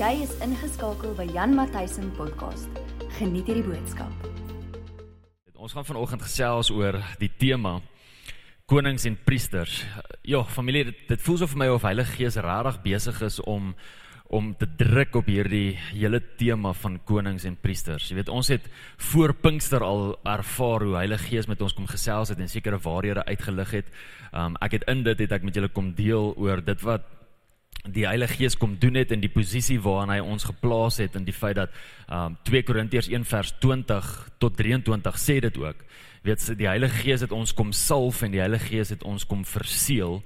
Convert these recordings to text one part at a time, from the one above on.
Jy is ingeskakel by Jan Matthysen podcast. Geniet hierdie boodskap. Ons gaan vanoggend gesels oor die tema konings en priesters. Ja, familie, dit, dit voel so vir my of Heilige Gees regtig besig is om om te druk op hierdie hele tema van konings en priesters. Jy weet, ons het voor Pinkster al ervaar hoe Heilige Gees met ons kom gesels het en sekere waarhede uitgelig het. Um ek het in dit het ek met julle kom deel oor dit wat die Heilige Gees kom doen het in die posisie waarin hy ons geplaas het en die feit dat um 2 Korintiërs 1 vers 20 tot 23 sê dit ook. Weet jy die Heilige Gees het ons kom salf en die Heilige Gees het ons kom verseël.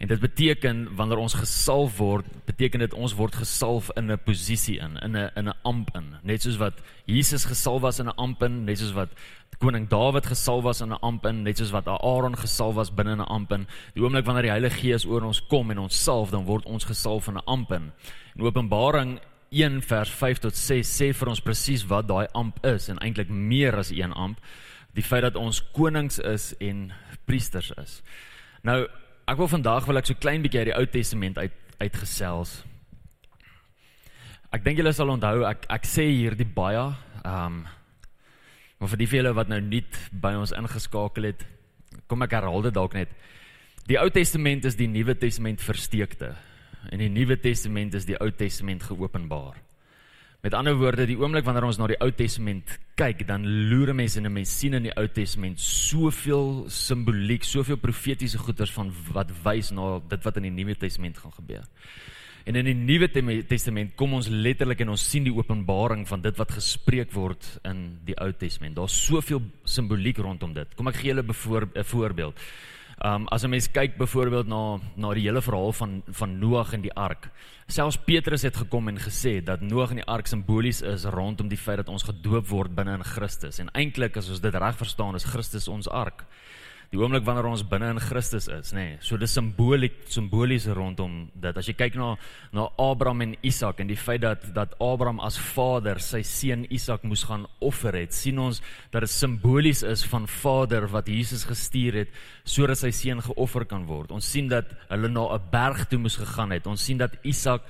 En dit beteken wanneer ons gesalf word, beteken dit ons word gesalf in 'n posisie in, in 'n in 'n amp in. Net soos wat Jesus gesalf was in 'n amp in, net soos wat koning Dawid gesalf was in 'n amp in, net soos wat Aaron gesalf was binne 'n amp in. Die oomblik wanneer die Heilige Gees oor ons kom en ons salf, dan word ons gesalf in 'n amp in. In Openbaring 1 vers 5 tot 6 sê vir ons presies wat daai amp is en eintlik meer as een amp, die feit dat ons konings is en priesters is. Nou Ek wil vandag wil ek so klein bietjie uit die Ou Testament uit uitgesels. Ek dink julle sal onthou ek ek sê hierdie baie ehm um, maar vir die vele wat nou nie by ons ingeskakel het, kom ek herhaal dit dalk net. Die Ou Testament is die Nuwe Testament versteekte en die Nuwe Testament is die Ou Testament geopenbaar. Met ander woorde, die oomblik wanneer ons na die Ou Testament kyk, dan loer mense en mense sien in die Ou Testament soveel simboliek, soveel profetiese goeders van wat wys na dit wat in die Nuwe Testament gaan gebeur. En in die Nuwe Testament kom ons letterlik en ons sien die openbaring van dit wat gespreek word in die Ou Testament. Daar's soveel simboliek rondom dit. Kom ek gee julle 'n voorbeeld. Um as 'n mens kyk byvoorbeeld na na die hele verhaal van van Noag en die ark. Selfs Petrus het gekom en gesê dat Noag en die ark simbolies is rondom die feit dat ons gedoop word binne in Christus. En eintlik as ons dit reg verstaan, is Christus ons ark die oomblik wanneer ons binne in Christus is, nê. Nee. So dis simboliek simbolies rondom dit. As jy kyk na na Abraham en Isak en die feit dat dat Abraham as vader sy seun Isak moes gaan offer het, sien ons dat dit simbolies is van Vader wat Jesus gestuur het sodat sy seun geoffer kan word. Ons sien dat hulle na 'n berg toe moes gegaan het. Ons sien dat Isak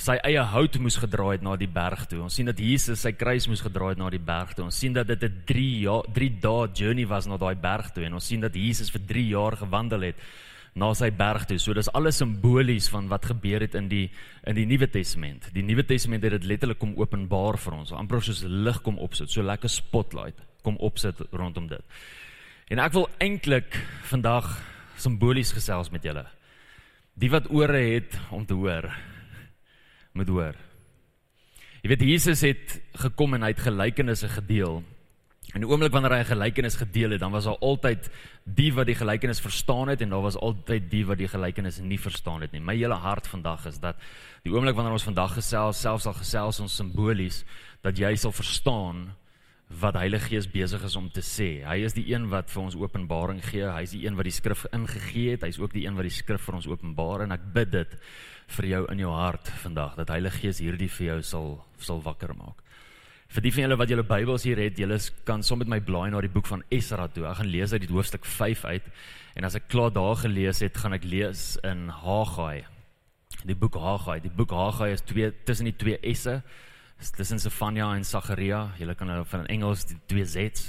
sy eie hout moes gedra het na die berg toe. Ons sien dat Jesus sy kruis moes gedra het na die berg toe. Ons sien dat dit 'n 3 jaar 3 dae journey was na daai berg toe en ons sien dat Jesus vir 3 jaar gewandel het na sy berg toe. So dis alles simbolies van wat gebeur het in die in die Nuwe Testament. Die Nuwe Testament het dit letterlik kom openbaar vir ons. Amper soos lig kom opsit, so lekker spotlight kom opsit rondom dit. En ek wil eintlik vandag simbolies gesels met julle. Die wat ore het om te hoor, moet hoor. Jy weet Jesus het gekom en hy het gelykenisse gedeel. En die oomblik wanneer hy 'n gelykenis gedeel het, dan was daar altyd die wat die gelykenis verstaan het en daar was altyd die wat die gelykenis nie verstaan het nie. My hele hart vandag is dat die oomblik wanneer ons vandag gesels, selfs al gesels ons simbolies, dat jy sal verstaan wat Heilige Gees besig is om te sê. Hy is die een wat vir ons openbaring gee. Hy is die een wat die skrif ingegee het. Hy is ook die een wat die skrif vir ons openbaar en ek bid dit vir jou in jou hart vandag dat Heilige Gees hierdie vir jou sal sal wakker maak. Vir die van julle wat julle Bybels hier het, julle kan saam met my blaai na die boek van Esra toe. Ek gaan lees uit die hoofstuk 5 uit en as ek klaar daar gelees het, gaan ek lees in Haggai. Die boek Haggai. Die boek Haggai is twee tussen die twee S'e. Tussen Sefania en Sagaria. Julle kan hulle van Engels die twee Z's.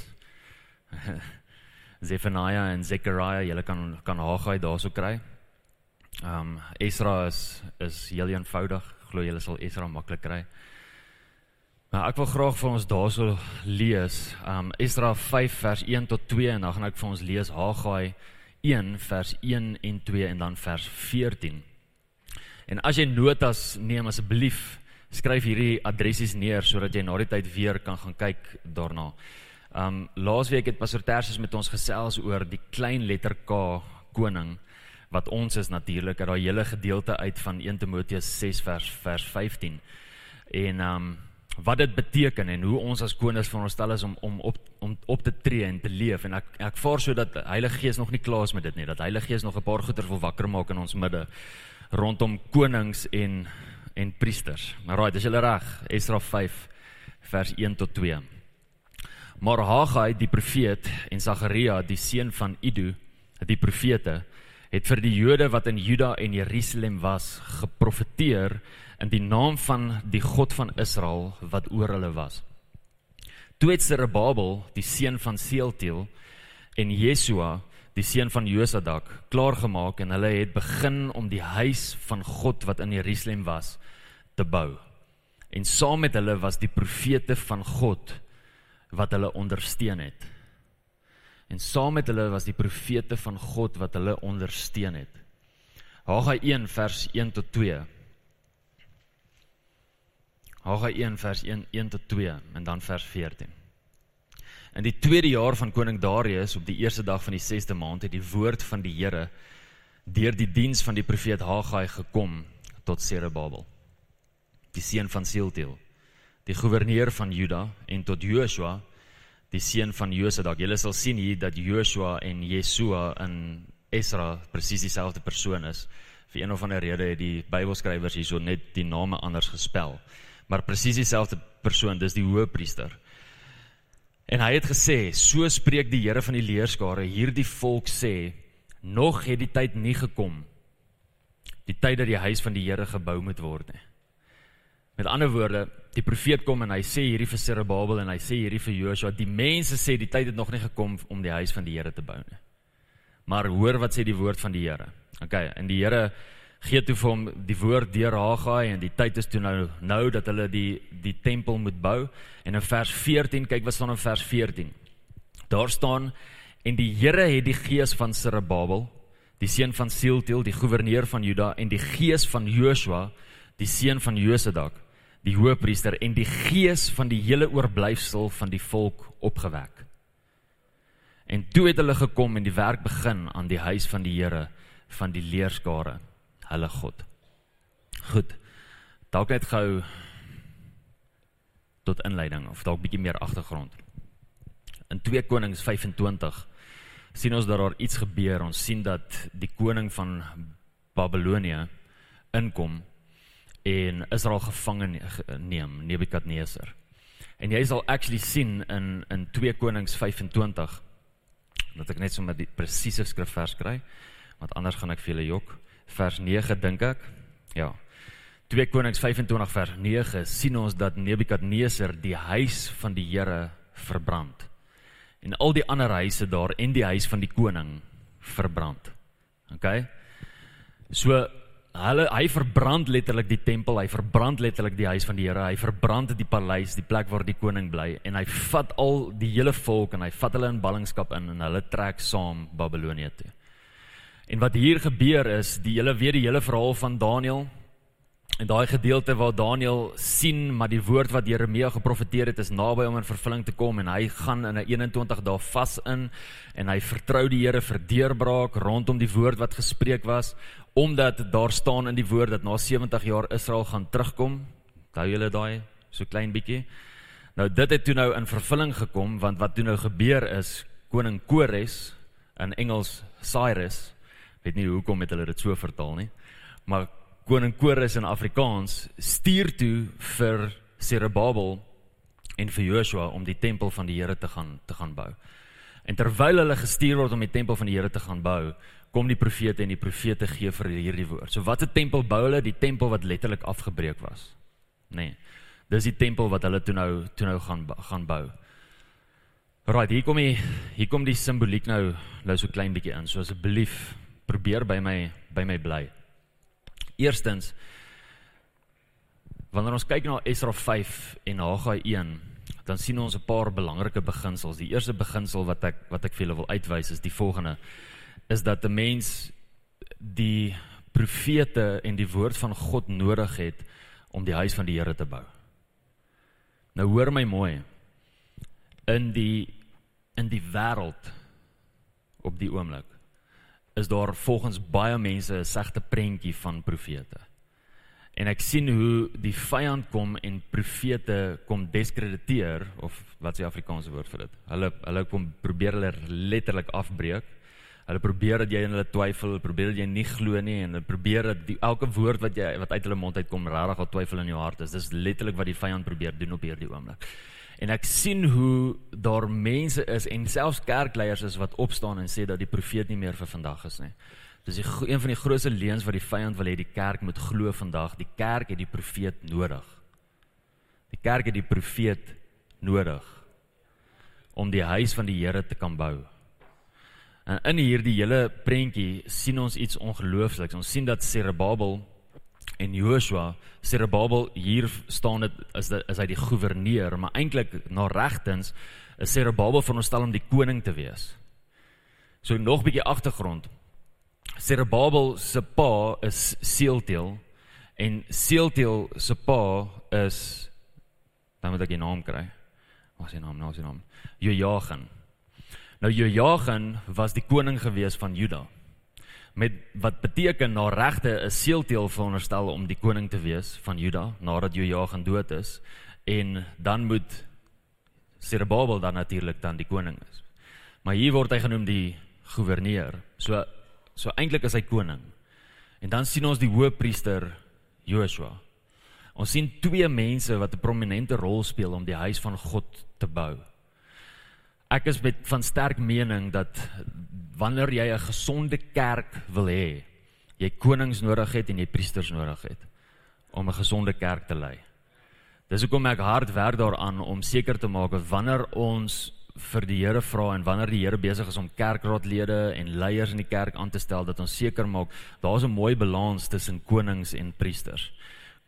Zephaniah en Zechariah, julle kan kan Haggai daarso kry. Ehm um, Esra is is heel eenvoudig. Glo julle sal Esra maklik kry. Maar ek wil graag vir ons daarso lees. Ehm um, Esra 5 vers 1 tot 2 en dan gaan ek vir ons lees Haggai 1 vers 1 en 2 en dan vers 14. En as jy notas neem asseblief, skryf hierdie adressies neer sodat jy na die tyd weer kan gaan kyk daarna. Ehm um, laasweek het Pastor Tersius met ons gesels oor die klein letter K koning wat ons is natuurlik uit daai hele gedeelte uit van 1 Timoteus 6 vers vers 15. En ehm um, wat dit beteken en hoe ons as konings veronderstel is om om op om op te tree en te leef en ek ek vaar so dat Heilige Gees nog nie klaar is met dit nie dat Heilige Gees nog 'n paar goeie wil wakker maak in ons midde rondom konings en en priesters. Maar raai, dis julle reg. Esra 5 vers 1 tot 2. Maar Haggai die profeet en Sagaria die seun van Ido die profete het vir die Jode wat in Juda en Jerusalem was geprofeteer in die naam van die God van Israel wat oor hulle was. Toe het Zerubbabel, die seun van Sealtiel, en Jesua, die seun van Josadak, klaargemaak en hulle het begin om die huis van God wat in Jerusalem was te bou. En saam met hulle was die profete van God wat hulle ondersteun het. En saam met hulle was die profete van God wat hulle ondersteun het. Haggai 1 vers 1 tot 2. Haggai 1 vers 1 1 tot 2 en dan vers 14. In die tweede jaar van koning Darius op die eerste dag van die 6de maand het die woord van die Here deur die diens van die profeet Haggai gekom tot Zerubbabel die seun van Sealtiel die goewerneur van Juda en tot Joshua die seun van Josadak. Julle sal sien hier dat Joshua en Jesua in Esra presies dieselfde persoon is. Vir een of ander rede het die Bybelskrywers hierso net die name anders gespel. Maar presies dieselfde persoon, dis die hoëpriester. En hy het gesê, so spreek die Here van die leerskare, hierdie volk sê, nog het die tyd nie gekom die tyd dat die huis van die Here gebou moet word nie. Met ander woorde, die profeet kom en hy sê hierdie vir Zerubbabel en hy sê hierdie vir Joshua, die mense sê die tyd het nog nie gekom om die huis van die Here te bou nie. Maar hoor wat sê die woord van die Here. Okay, en die Here gee toe vir hom die woord deur Haggai en die tyd is toe nou nou dat hulle die die tempel moet bou en in vers 14 kyk wat staan in vers 14. Daar staan en die Here het die gees van Zerubbabel, die seun van Sealtiel, die goewerneur van Juda en die gees van Joshua, die seun van Josadak, die hoëpriester en die gees van die hele oorblyfsel van die volk opgewek. En toe het hulle gekom en die werk begin aan die huis van die Here van die leerskare, hulle God. Goed. Dalk net gou tot inleiding of dalk bietjie meer agtergrond. In 2 Konings 25 sien ons dat daar iets gebeur. Ons sien dat die koning van Babelonie inkom en Israel gevange neem, Nebukadneser. En jy sal actually sien in in 2 Konings 25 dat ek net sommer die presiese skrifvers kry, want anders gaan ek vir julle jok. Vers 9 dink ek. Ja. 2 Konings 25 vers 9 sien ons dat Nebukadneser die huis van die Here verbrand. En al die ander huise daar en die huis van die koning verbrand. OK? So hulle hy verbrand letterlik die tempel, hy verbrand letterlik die huis van die Here, hy verbrand die paleis, die plek waar die koning bly en hy vat al die hele volk en hy vat hulle in ballingskap in en hulle trek saam Babelonie toe. En wat hier gebeur is, die hele weet die hele verhaal van Daniël en daai gedeelte waar Daniël sien maar die woord wat Jeremia geprofeteer het is naby om in vervulling te kom en hy gaan in 'n 21 dae vas in en hy vertrou die Here vir deurbraak rondom die woord wat gespreek was omdat daar staan in die woord dat na 70 jaar Israel gaan terugkom. Onthou julle daai so klein bietjie. Nou dit het toe nou in vervulling gekom want wat toe nou gebeur is koning Kores in Engels Cyrus weet nie hoekom het hulle dit so vertaal nie. Maar koning Kores in Afrikaans stuur toe vir Zerubbabel en vir Joshua om die tempel van die Here te gaan te gaan bou. En terwyl hulle gestuur word om die tempel van die Here te gaan bou, kom die profete en die profete gee vir hierdie woord. So wat 'n tempel bou hulle? Die tempel wat letterlik afgebreek was. Nee. Dis die tempel wat hulle toe nou toe nou gaan gaan bou. Right, hier kom die hier kom die simboliek nou nou so klein bietjie in. So asseblief probeer by my by my bly. Eerstens wanneer ons kyk na Esra 5 en Haggai 1, dan sien ons 'n paar belangrike beginsels. Die eerste beginsel wat ek wat ek vir julle wil uitwys is die volgende is dat 'n mens die profete en die woord van God nodig het om die huis van die Here te bou. Nou hoor my mooi. In die in die wêreld op die oomblik is daar volgens baie mense 'n sagte prentjie van profete. En ek sien hoe die vyand kom en profete kom diskrediteer of wat is die Afrikaanse woord vir dit? Hulle hulle kom probeer hulle letterlik afbreek Hulle probeer dat jy in hulle twyfel, probeer dat jy nie glo nie en hulle probeer dat die, elke woord wat jy wat uit hulle mond uitkom regtig al twyfel in jou hart is. Dis letterlik wat die vyand probeer doen op hierdie oomblik. En ek sien hoe daar mense is en selfs kerkleiers is wat opstaan en sê dat die profeet nie meer vir vandag is nie. Dis die, een van die grootste leuns wat die vyand wil hê die kerk moet glo vandag. Die kerk het die profeet nodig. Die kerk het die profeet nodig om die huis van die Here te kan bou. En in hierdie hele prentjie sien ons iets ongeloofliks. Ons sien dat Zerubbabel en Joshua, Zerubbabel hier staan dit is dit is hy die goewerneur, maar eintlik na regtens is Zerubbabel veronderstel om die koning te wees. So nog 'n bietjie agtergrond. Zerubbabel se pa is Sealtiel en Sealtiel se pa is dan moet ek die naam kry. Wat is sy naam? Nou is sy naam. Joachim. Nou Joachim was die koning gewees van Juda. Met wat beteken na regte 'n seelteel veronderstel om die koning te wees van Juda nadat Joachim dood is en dan moet Zerubbabel dan natuurlik dan die koning is. Maar hier word hy genoem die goewerneur. So so eintlik is hy koning. En dan sien ons die hoëpriester Joshua. Ons sien twee mense wat 'n prominente rol speel om die huis van God te bou ek is met van sterk mening dat wanneer jy 'n gesonde kerk wil hê, jy konings nodig het en jy priesters nodig het om 'n gesonde kerk te lei. Dis hoekom ek hard werk daaraan om seker te maak dat wanneer ons vir die Here vra en wanneer die Here besig is om kerkraadlede en leiers in die kerk aan te stel dat ons seker maak daar's 'n mooi balans tussen konings en priesters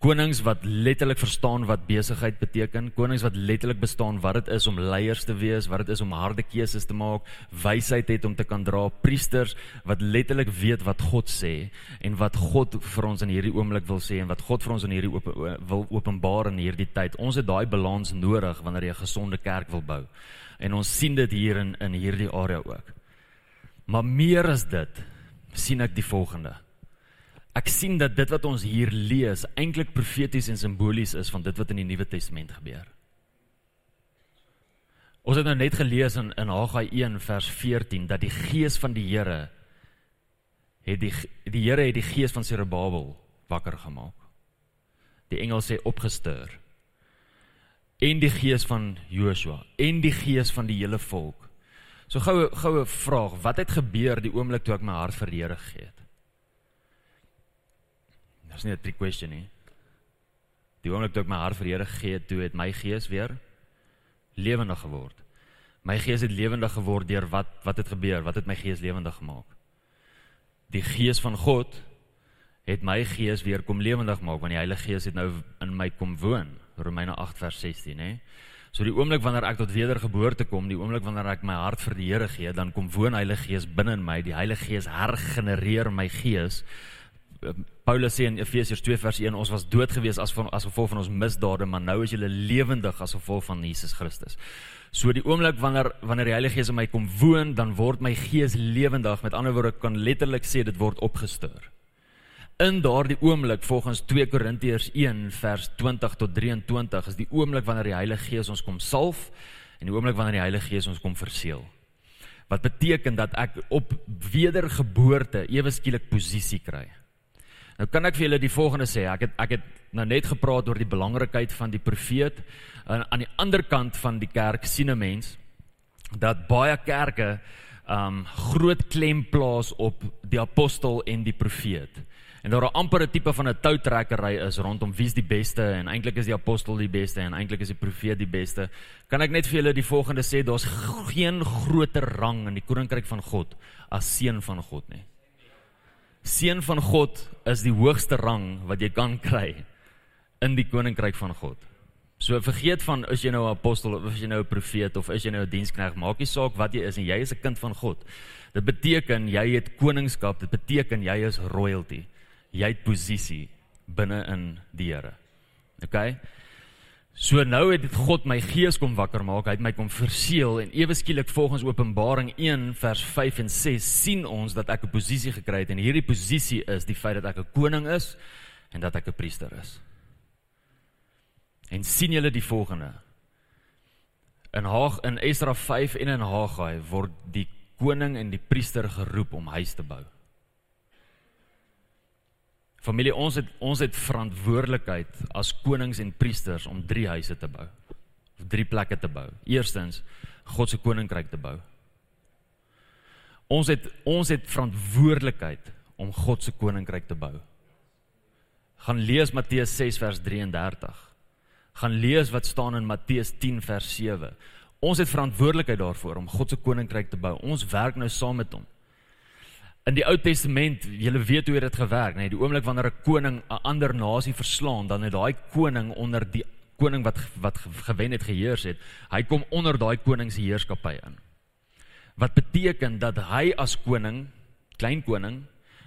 konings wat letterlik verstaan wat besigheid beteken, konings wat letterlik bestaan wat dit is om leiers te wees, wat dit is om harde keuses te maak, wysheid het om te kan dra, priesters wat letterlik weet wat God sê en wat God vir ons in hierdie oomblik wil sê en wat God vir ons in hierdie op, wil openbaar in hierdie tyd. Ons het daai balans nodig wanneer jy 'n gesonde kerk wil bou. En ons sien dit hier in in hierdie area ook. Maar meer as dit, sien ek die volgende ek sien dat dit wat ons hier lees eintlik profeties en simbolies is van dit wat in die Nuwe Testament gebeur. Ons het nou net gelees in in Haggai 1 vers 14 dat die gees van die Here het die die Here het die gees van Zerubbabel wakker gemaak. Die engel sê opgestuur. En die gees van Joshua en die gees van die hele volk. So goue goue vraag, wat het gebeur die oomblik toe ek my hart vir die Here gegee het? Dis nie 'n trick question nie. Die oomblik toe ek my hart vir Here gegee het, toe het my gees weer lewendig geword. My gees het lewendig geword deur wat wat het gebeur? Wat het my gees lewendig gemaak? Die gees van God het my gees weer kom lewendig maak want die Heilige Gees het nou in my kom woon. Romeine 8 vers 16, hè. So die oomblik wanneer ek tot wedergeboorte kom, die oomblik wanneer ek my hart vir die Here gee, dan kom woon Heilige Gees binne in my. Die Heilige Gees hergenereer my gees Paulus sê in Efesiërs 2 vers 1 ons was dood gewees as van as gevolg van ons misdade maar nou is julle lewendig as gevolg van Jesus Christus. So die oomblik wanneer wanneer die Heilige Gees in my kom woon, dan word my gees lewendig. Met ander woorde kan letterlik sê dit word opgestuur. In daardie oomblik volgens 2 Korintiërs 1 vers 20 tot 23 is die oomblik wanneer die Heilige Gees ons kom salf en die oomblik wanneer die Heilige Gees ons kom verseël. Wat beteken dat ek op wedergeboorte ewe skielik posisie kry. Nou kan ek vir julle die volgende sê. Ek het ek het nou net gepraat oor die belangrikheid van die profeet. En aan die ander kant van die kerk sien 'n mens dat baie kerke um groot klem plaas op die apostel en die profeet. En daar 'n amper 'n tipe van 'n toutrekkery is rondom wie's die beste en eintlik is die apostel die beste en eintlik is die profeet die beste. Kan ek net vir julle die volgende sê, daar's geen groter rang in die koninkryk van God as seun van God nie seun van God is die hoogste rang wat jy kan kry in die koninkryk van God. So vergeet van is jy nou 'n apostel of is jy nou 'n profeet of is jy nou 'n diensknegt, maak nie saak wat jy is en jy is 'n kind van God. Dit beteken jy het koningskap, dit beteken jy is royalty. Jy het posisie binne in die Here. OK? So nou het God my gees kom wakker maak, hy het my kom verseël en ewe skielik volgens Openbaring 1 vers 5 en 6 sien ons dat ek 'n posisie gekry het en hierdie posisie is die feit dat ek 'n koning is en dat ek 'n priester is. En sien julle die volgende? In Haag in Esra 5 en in Haggai word die koning en die priester geroep om huis te bou. Familie, ons het ons het verantwoordelikheid as konings en priesters om drie huise te bou. Of drie plekke te bou. Eerstens, God se koninkryk te bou. Ons het ons het verantwoordelikheid om God se koninkryk te bou. Gaan lees Matteus 6 vers 33. Gaan lees wat staan in Matteus 10 vers 7. Ons het verantwoordelikheid daarvoor om God se koninkryk te bou. Ons werk nou saam met hom. In die Ou Testament, julle weet hoe dit gewerk, nee, die oomblik wanneer 'n koning 'n ander nasie verslaan, dan het daai koning onder die koning wat wat gewen het geheers het, hy kom onder daai koning se heerskappy in. Wat beteken dat hy as koning, klein koning,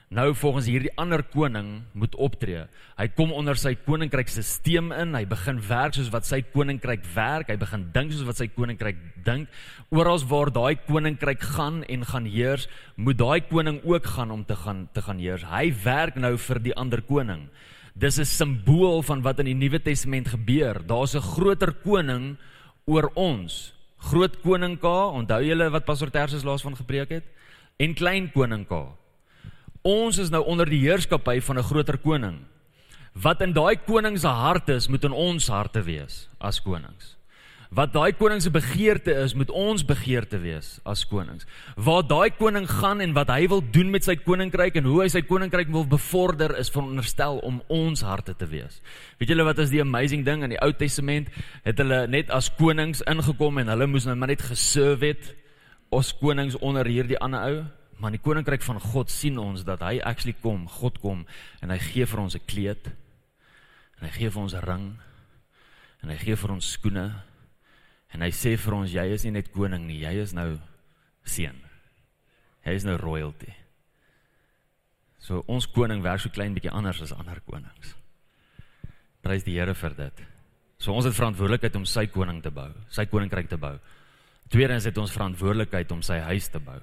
nou volgens hierdie ander koning moet optree. Hy kom onder sy koninkryksisteem in, hy begin werk soos wat sy koninkryk werk, hy begin dink soos wat sy koninkryk dink. Oral waar daai koninkryk gaan en gaan heers, moet daai koning ook gaan om te gaan te gaan heers. Hy werk nou vir die ander koning. Dis 'n simbool van wat in die Nuwe Testament gebeur. Daar's 'n groter koning oor ons. Groot koning K, onthou julle wat Pastor Tersus laas van gepreek het? En klein koning K. Ons is nou onder die heerskappy van 'n groter koning. Wat in daai koning se hart is, moet in ons harte wees as konings. Wat daai koning se begeerte is, moet ons begeerte wees as konings. Waar daai koning gaan en wat hy wil doen met sy koninkryk en hoe hy sy koninkryk wil bevorder is veronderstel om ons harte te wees. Weet julle wat is die amazing ding in die Ou Testament? Het hulle net as konings ingekom en hulle moes nou maar net geserve het as konings onder hierdie ander ou. Maar in die koninkryk van God sien ons dat hy actually kom, God kom en hy gee vir ons 'n kleed en hy gee vir ons 'n ring en hy gee vir ons skoene En hy sê vir ons jy is nie net koning nie, jy is nou seun. Hy is nou royalty. So ons koning werk so klein bietjie anders as ander konings. Prys die Here vir dit. So ons het verantwoordelikheid om sy koning te bou, sy koninkryk te bou. Tweedens het ons verantwoordelikheid om sy huis te bou.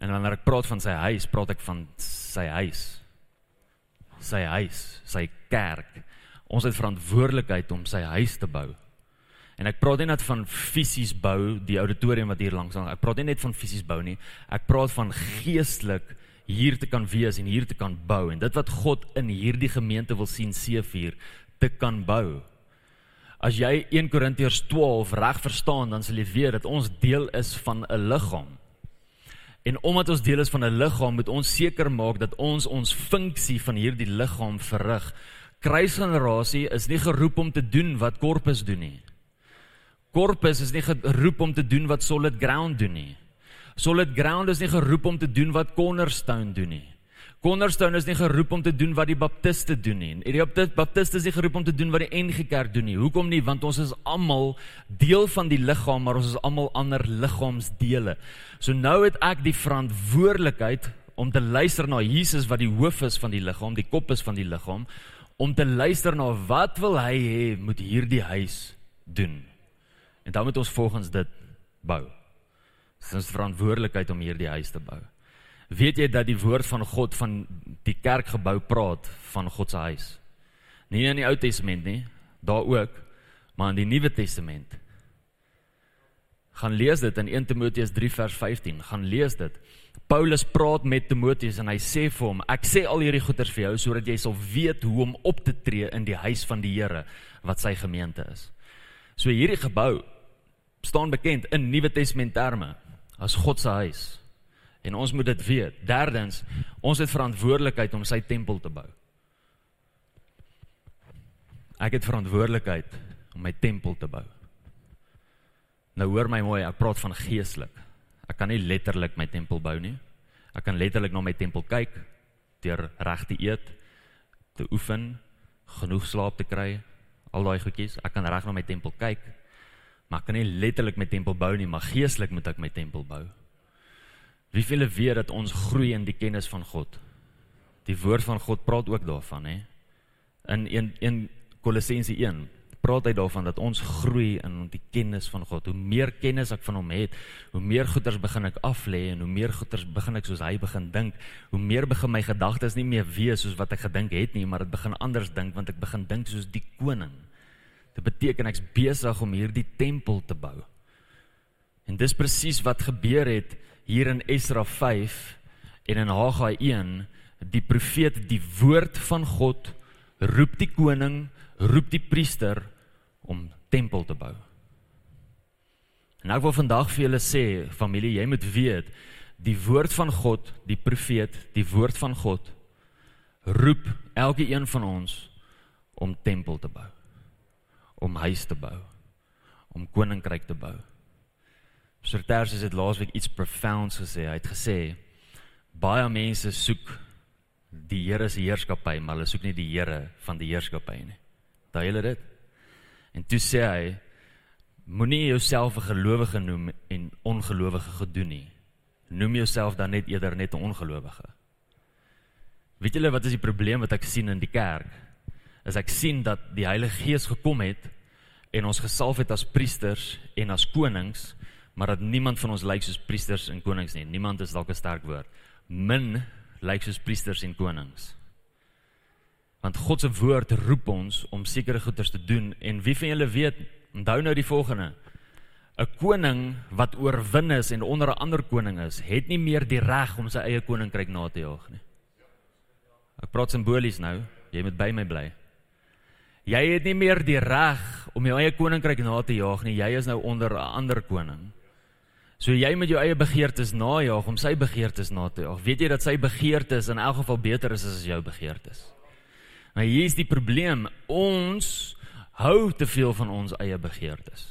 En wanneer ek praat van sy huis, praat ek van sy huis. Sy huis, sy kerk. Ons het verantwoordelikheid om sy huis te bou. En ek praat nie net van fisies bou die auditorium wat hier langs hang. Ek praat nie net van fisies bou nie. Ek praat van geestelik hier te kan wees en hier te kan bou en dit wat God in hierdie gemeente wil sien seefuur te kan bou. As jy 1 Korintiërs 12 reg verstaan, dan sal jy weet dat ons deel is van 'n liggaam. En omdat ons deel is van 'n liggaam, moet ons seker maak dat ons ons funksie van hierdie liggaam verrig kruisgenerasie is nie geroep om te doen wat korpus doen nie. Korpus is nie geroep om te doen wat solid ground doen nie. Solid ground is nie geroep om te doen wat cornerstone doen nie. Cornerstone is nie geroep om te doen wat die baptiste doen nie. Die baptiste is nie geroep om te doen wat die NG Kerk doen nie. Hoekom nie? Want ons is almal deel van die liggaam, maar ons is almal ander liggaamsdele. So nou het ek die verantwoordelikheid om te luister na Jesus wat die hoof is van die liggaam, die kop is van die liggaam om te luister na wat wil hy hê moet hierdie huis doen. En dan moet ons volgens dit bou. Dit is ons verantwoordelikheid om hierdie huis te bou. Weet jy dat die woord van God van die kerkgebou praat van God se huis? Nie in die Ou Testament nie, daar ook, maar in die Nuwe Testament. Gaan lees dit in 1 Timoteus 3 vers 15. Gaan lees dit. Paulus praat met Timoteus en hy sê vir hom: "Ek sê al hierdie goeders vir jou sodat jy sal weet hoe om op te tree in die huis van die Here wat sy gemeente is." So hierdie gebou staan bekend in Nuwe Testament terme as God se huis. En ons moet dit weet. Derdens, ons het verantwoordelikheid om sy tempel te bou. Ek het verantwoordelikheid om my tempel te bou. Nou hoor my mooi, ek praat van geestelik. Ek kan nie letterlik my tempel bou nie. Ek kan letterlik na my tempel kyk deur reg te eet, te oefen, genoeg slaap te kry, al daai goedjies. Ek kan reg na my tempel kyk. Maar ek kan nie letterlik my tempel bou nie, maar geestelik moet ek my tempel bou. Wie wil weet dat ons groei in die kennis van God? Die woord van God praat ook daarvan, hè. In 1 1 Kolossense 1 praat hy daarvan dat ons groei in die kennis van God. Hoe meer kennis ek van hom het, hoe meer goeders begin ek af lê en hoe meer goeders begin ek soos hy begin dink. Hoe meer begin my gedagtes nie meer wees soos wat ek gedink het nie, maar dit begin anders dink want ek begin dink soos die koning. Dit beteken ek's besig om hierdie tempel te bou. En dis presies wat gebeur het hier in Esra 5 en in Haggai 1, die profeet die woord van God roep die koning, roep die priester om tempel te bou. En ek wil vandag vir julle sê, familie, jy moet weet Die woord van God, die profeet, die woord van God roep elke een van ons om tempel te bou. Om huis te bou. Om koninkryk te bou. Serters het laasweek iets profounds gesê. Hy het gesê baie mense soek die Here se heerskappy, maar hulle soek nie die Here van die heerskappy nie. Daai hulle dit. En toe sê hy moenie jouself 'n gelowige noem en ongelowige gedoen nie. Noem jouself dan net eerder net 'n ongelowige. Weet julle wat is die probleem wat ek sien in die kerk? Is ek sien dat die Heilige Gees gekom het en ons gesalf het as priesters en as konings, maar dat niemand van ons lyk soos priesters en konings nie. Niemand is dalk 'n sterk woord. Min lyk soos priesters en konings. Want God se woord roep ons om sekere goeders te doen en wie van julle weet, onthou nou die volgende. 'n Koning wat oorwin is en onder 'n ander koning is, het nie meer die reg om sy eie koninkryk na te jaag nie. Ek praat simbolies nou, jy moet by my bly. Jy het nie meer die reg om jou eie koninkryk na te jaag nie. Jy is nou onder 'n ander koning. So jy met jou eie begeertes najaag om sy begeertes na te jaag. Weet jy dat sy begeertes in elk geval beter is as jou begeertes? Maar hier is die probleem. Ons hou te veel van ons eie begeertes.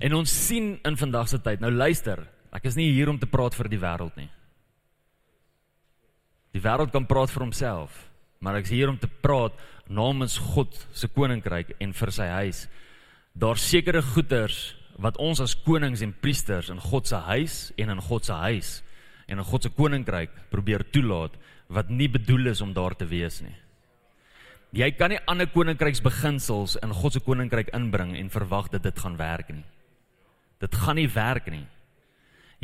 En ons sien in vandag se tyd. Nou luister, ek is nie hier om te praat vir die wêreld nie. Die wêreld kan praat vir homself, maar ek is hier om te praat namens God se koninkryk en vir sy huis. Daar sekere goeders wat ons as konings en priesters in God se huis en in God se huis en in God se koninkryk probeer toelaat wat nie bedoel is om daar te wees nie. Jy kan nie ander koninkryksbeginsels in God se koninkryk inbring en verwag dat dit gaan werk nie. Dit gaan nie werk nie.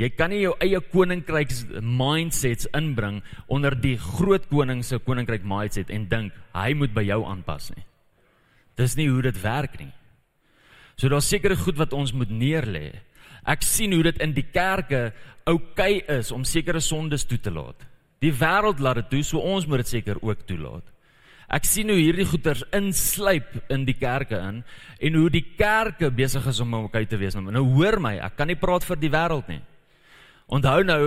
Jy kan nie jou eie koninkryks mindsets inbring onder die groot koning se koninkryk mindset en dink hy moet by jou aanpas nie. Dis nie hoe dit werk nie. So daar's sekere goed wat ons moet neerlê. Ek sien hoe dit in die kerke oukei okay is om sekere sondes toe te laat. Die wêreld laat dit toe, so ons moet dit seker ook toelaat. Ek sien hoe hierdie goeters inslyp in die kerke in en hoe die kerke besig is om oukei okay te wees. Nou hoor my, ek kan nie praat vir die wêreld nie. Onthou nou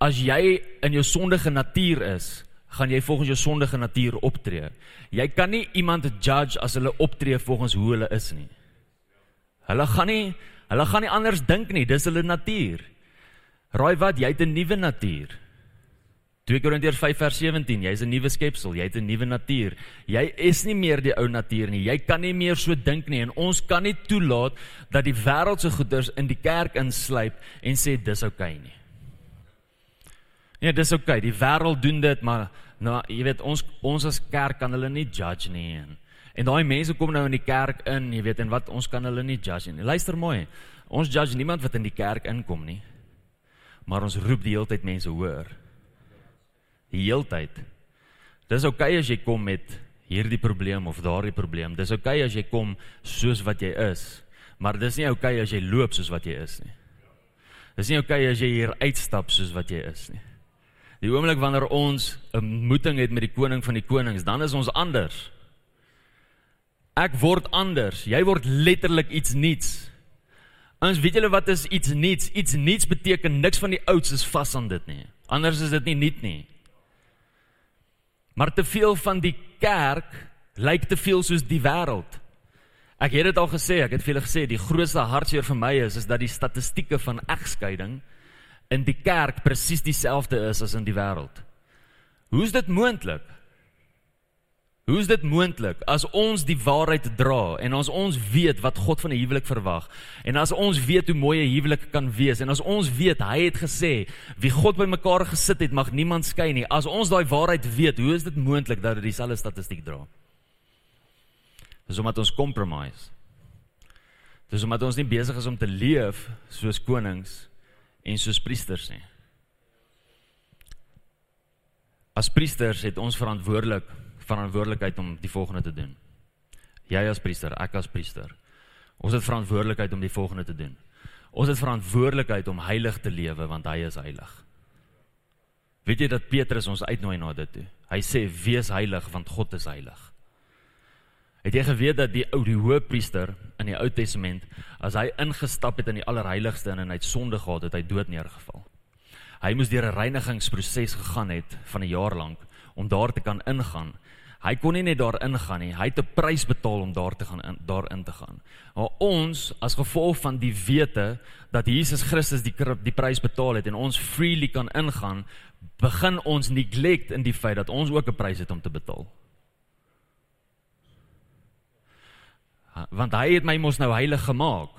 as jy in jou sondige natuur is, gaan jy volgens jou sondige natuur optree. Jy kan nie iemand judge as hulle optree volgens hoe hulle is nie. Hulle gaan nie hulle gaan nie anders dink nie, dis hulle natuur. Raai wat, jy het 'n nuwe natuur. 2 Korintiërs 5 vers 17, jy's 'n nuwe skepsel, jy het 'n nuwe natuur. Jy is nie meer die ou natuur nie. Jy kan nie meer so dink nie en ons kan nie toelaat dat die wêreldse goeders in die kerk insluip en sê dis oukei okay nie. Nee, dis oukei. Okay. Die wêreld doen dit, maar nou, jy weet, ons ons as kerk kan hulle nie judge nie en En daai mense kom nou in die kerk in, jy weet, en wat ons kan hulle nie judge nie. Luister mooi. Ons judge niemand wat in die kerk inkom nie. Maar ons roep die hele tyd mense hoor. Die hele tyd. Dis oukei okay as jy kom met hierdie probleem of daardie probleem. Dis oukei okay as jy kom soos wat jy is. Maar dis nie oukei okay as jy loop soos wat jy is nie. Dis nie oukei okay as jy hier uitstap soos wat jy is nie. Die oomblik wanneer ons 'n ontmoeting het met die koning van die konings, dan is ons anders. Ek word anders. Jy word letterlik iets nuuts. Ons weet julle wat is iets nuuts? Iets nuuts beteken niks van die ouds is vas aan dit nie. Anders is dit nie nuut nie. Maar te veel van die kerk lyk te veel soos die wêreld. Ek het dit al gesê, ek het vir julle gesê, die grootste hartseer vir my is is dat die statistieke van egskeiding in die kerk presies dieselfde is as in die wêreld. Hoe is dit moontlik? Hoe is dit moontlik? As ons die waarheid dra en as ons weet wat God van 'n huwelik verwag en as ons weet hoe mooi 'n huwelik kan wees en as ons weet hy het gesê wie God bymekaar gesit het mag niemand skei nie. As ons daai waarheid weet hoe is dit moontlik dat dit dieselfde statistiek dra? Dis omdat ons compromise. Dis omdat ons nie besig is om te leef soos konings en soos priesters nie. As priesters het ons verantwoordelik verantwoordelikheid om die volgende te doen. Jy as priester, ek as priester. Ons het verantwoordelikheid om die volgende te doen. Ons het verantwoordelikheid om heilig te lewe want hy is heilig. Weet jy dat Petrus ons uitnooi na dit toe? Hy sê wees heilig want God is heilig. Het jy geweet dat die ou die hoëpriester in die Ou Testament as hy ingestap het in die allerheiligste en hy het sonde gehad, het hy dood neergeval. Hy moes deur 'n reinigingsproses gegaan het van 'n jaar lank om daar te kan ingaan. Hy kon nie net daar ingaan nie, hy het 'n prys betaal om daar te gaan in, daarin te gaan. Maar ons as gevolg van die wete dat Jesus Christus die die prys betaal het en ons freely kan ingaan, begin ons neglect in die feit dat ons ook 'n prys het om te betaal. Want hy het my mos nou heilig gemaak.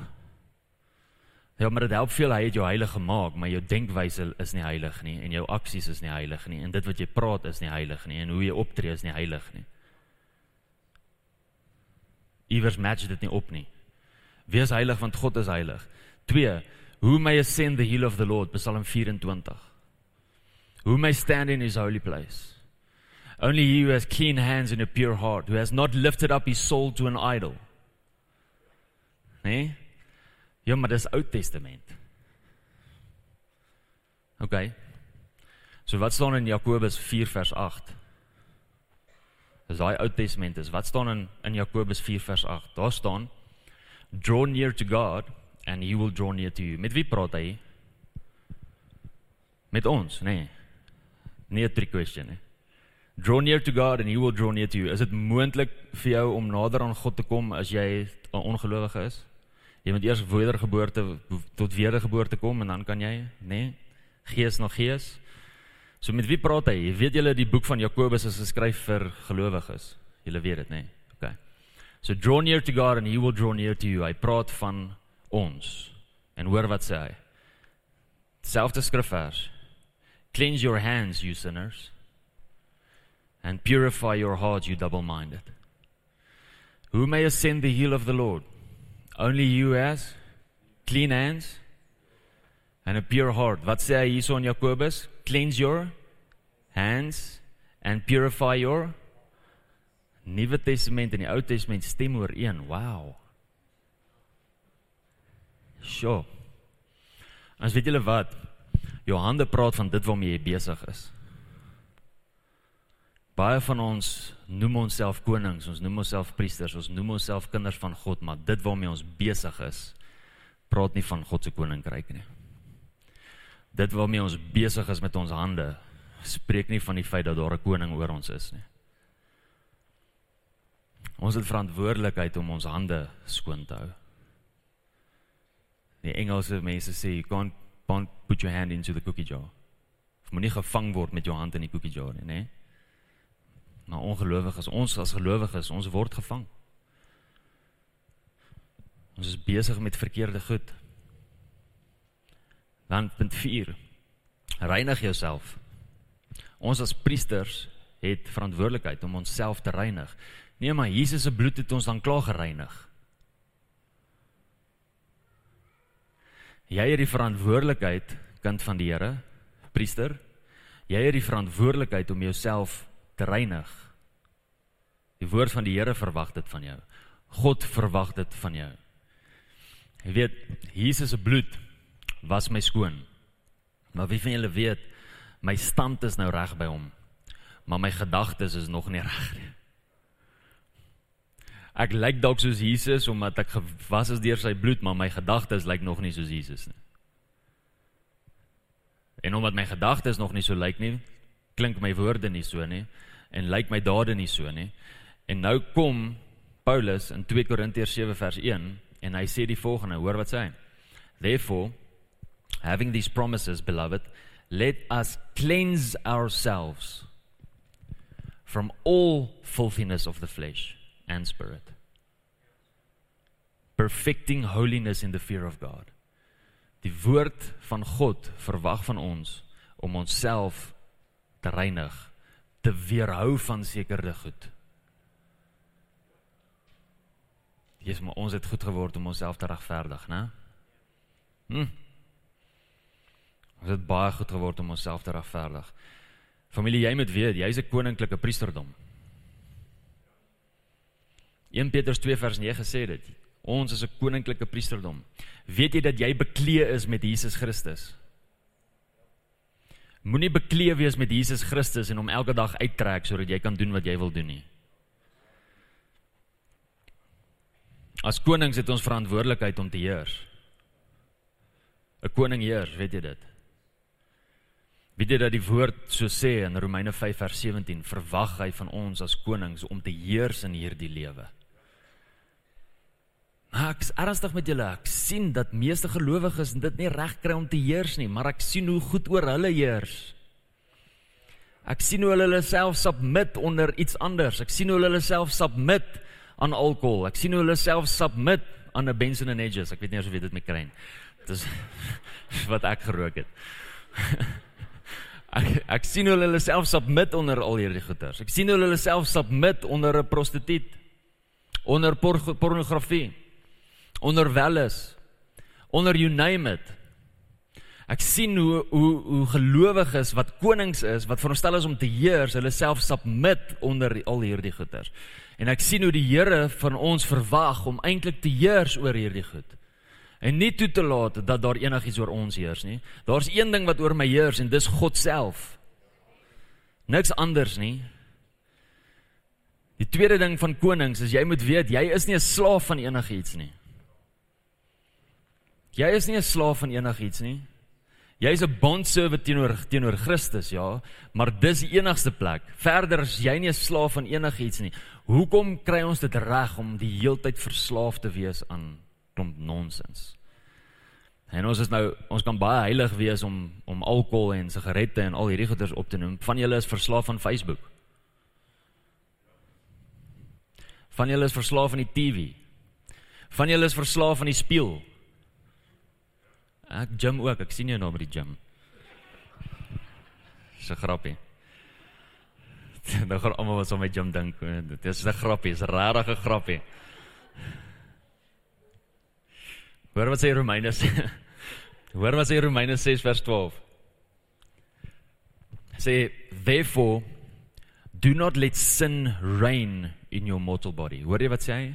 Ja, maar dit help veel hy het jou heilig gemaak, maar jou denkwyse is nie heilig nie en jou aksies is nie heilig nie en dit wat jy praat is nie heilig nie en hoe jy optree is nie heilig nie. Iewers match dit nie op nie. Wees heilig want God is heilig. 2. Who may ascend the hill of the Lord, Psalm 24. Who may stand in his holy place? Only he who has clean hands and a pure heart, who has not lifted up his soul to an idol. Nee? Ja, maar dis Ou Testament. OK. So wat staan in Jakobus 4 vers 8? Dis daai Ou Testament is. Wat staan in in Jakobus 4 vers 8? Daar staan Draw near to God and he will draw near to you. Met wie praat hy? Met ons, nee. Nie 'n trick question nie. Draw near to God and he will draw near to you. Is dit moontlik vir jou om nader aan God te kom as jy 'n ongelowige is? Jy moet eers wedergeboorte tot wedergeboorte kom en dan kan jy, nê? Nee, gees na gees. So met wie praat hy? Weet julle die boek van Jakobus is geskryf vir gelowiges. Julle weet dit, nê? Nee? Okay. So draw near to God and he will draw near to you. Hy praat van ons. En hoor wat sê hy? Selfde skrifvers. Cleanse your hands, you sinners, and purify your hearts, you double-minded. Who may ascend the hill of the Lord? Only you has clean hands and a pure heart. Wat sê hy hierso in Jakobus? Cleanse your hands and purify your Nuwe Testament en die Ou Testament stem ooreen. Wow. Sjoe. As weet julle wat? Jou hande praat van dit waarmee jy besig is. Baie van ons noem onsself konings, ons noem onsself priesters, ons noem onsself kinders van God, maar dit waarmee ons besig is, praat nie van God se koninkryk nie. Dit waarmee ons besig is met ons hande, spreek nie van die feit dat daar 'n koning oor ons is nie. Ons het verantwoordelikheid om ons hande skoon te hou. Die Engelse mense sê you can't, can't put your hand into the cookie jar. Jy moet nie gevang word met jou hand in die cookie jar nie, nee maar ongelowiges, ons as gelowiges, ons word gevang. Ons is besig met verkeerde goed. Dan punt 4. Reinig jouself. Ons as priesters het verantwoordelikheid om onsself te reinig. Nee, maar Jesus se bloed het ons dan klaar gereinig. Jy het die verantwoordelikheid kind van die Here, priester. Jy het die verantwoordelikheid om jouself te reinig. Die woord van die Here verwag dit van jou. God verwag dit van jou. Jy weet, Jesus se bloed was my skoon. Maar wie van julle weet, my stand is nou reg by hom. Maar my gedagtes is nog nie reg nie. Ek lyk dalk soos Jesus omdat ek gewas is deur sy bloed, maar my gedagtes lyk nog nie soos Jesus nie. En omdat my gedagtes nog nie so lyk nie, klink my woorde nie so nie en lyk my dade nie so nie. En nou kom Paulus in 2 Korintiërs 7 vers 1 en hy sê die volgende, hoor wat sê hy? Therefore, having these promises, beloved, let us cleanse ourselves from all filthiness of the flesh and spirit, perfecting holiness in the fear of God. Die woord van God verwag van ons om onsself te reinig, te weerhou van sekerde goed. Jesus, maar ons het goed geword om onsself te regverdig, né? Hm. Ons het baie goed geword om onsself te regverdig. Familie, jy moet weet, jy's 'n koninklike priesterdom. 1 Petrus 2 vers 9 sê dit. Ons is 'n koninklike priesterdom. Weet jy dat jy bekleë is met Jesus Christus? Moenie bekleë wees met Jesus Christus en hom elke dag uittrek sodat jy kan doen wat jy wil doen nie. As konings het ons verantwoordelikheid om te heers. 'n Koning heers, weet jy dit? Weet jy dat die woord so sê in Romeine 5 vers 17, verwag hy van ons as konings om te heers in hierdie lewe. Maar ek is ernstig met julle. Ek sien dat meeste gelowiges dit nie reg kry om te heers nie, maar ek sien hoe goed oor hulle heers. Ek sien hoe hulle hulle self submit onder iets anders. Ek sien hoe hulle hulle self submit aan alkohol. Ek sien hoe hulle self submit aan 'n Benson and Hedges. Ek weet nie of jy dit met kry nie. Dis wat ek gerook het. Ek ek sien hoe hulle hulle self submit onder al hierdie goeters. Ek sien hoe hulle hulle self submit onder 'n prostituut. Onder por pornografie. Onder welles. Onder you name it. Ek sien hoe hoe hoe gelowiges wat konings is, wat veronderstel is om te heers, hulle self submit onder al hierdie goeters. En ek sien hoe die Here van ons verwag om eintlik te heers oor hierdie goed. En nie toe te laat dat daar enigiets oor ons heers nie. Daar's een ding wat oor my heers en dis God self. Niks anders nie. Die tweede ding van konings is jy moet weet jy is nie 'n slaaf van enigiets nie. Jy is nie 'n slaaf van enigiets nie. Jy is 'n bondservant teenoor teenoor Christus, ja, maar dis die enigste plek. Verder is jy nie 'n slaaf van enigiets nie. Hoekom kry ons dit reg om die heeltyd verslaaf te wees aan klomp nonsens? En ons is nou ons kan baie heilig wees om om alkohol en sigarette en al hierdie goeders op te noem. Van julle is verslaaf aan Facebook. Van julle is verslaaf aan die TV. Van julle is verslaaf aan die spieël. Ek gym ook, ek sien jou nou met die gym. Dis 'n grappie. Nou gaan almal wat so my gym dink, dit is 'n grappie, is 'n rarige grappie. Hoor wat sê Romeine sê. Hoor wat sê Romeine 6 vers 12. Sê therefore do not let sin reign in your mortal body. Hoor jy wat sê hy?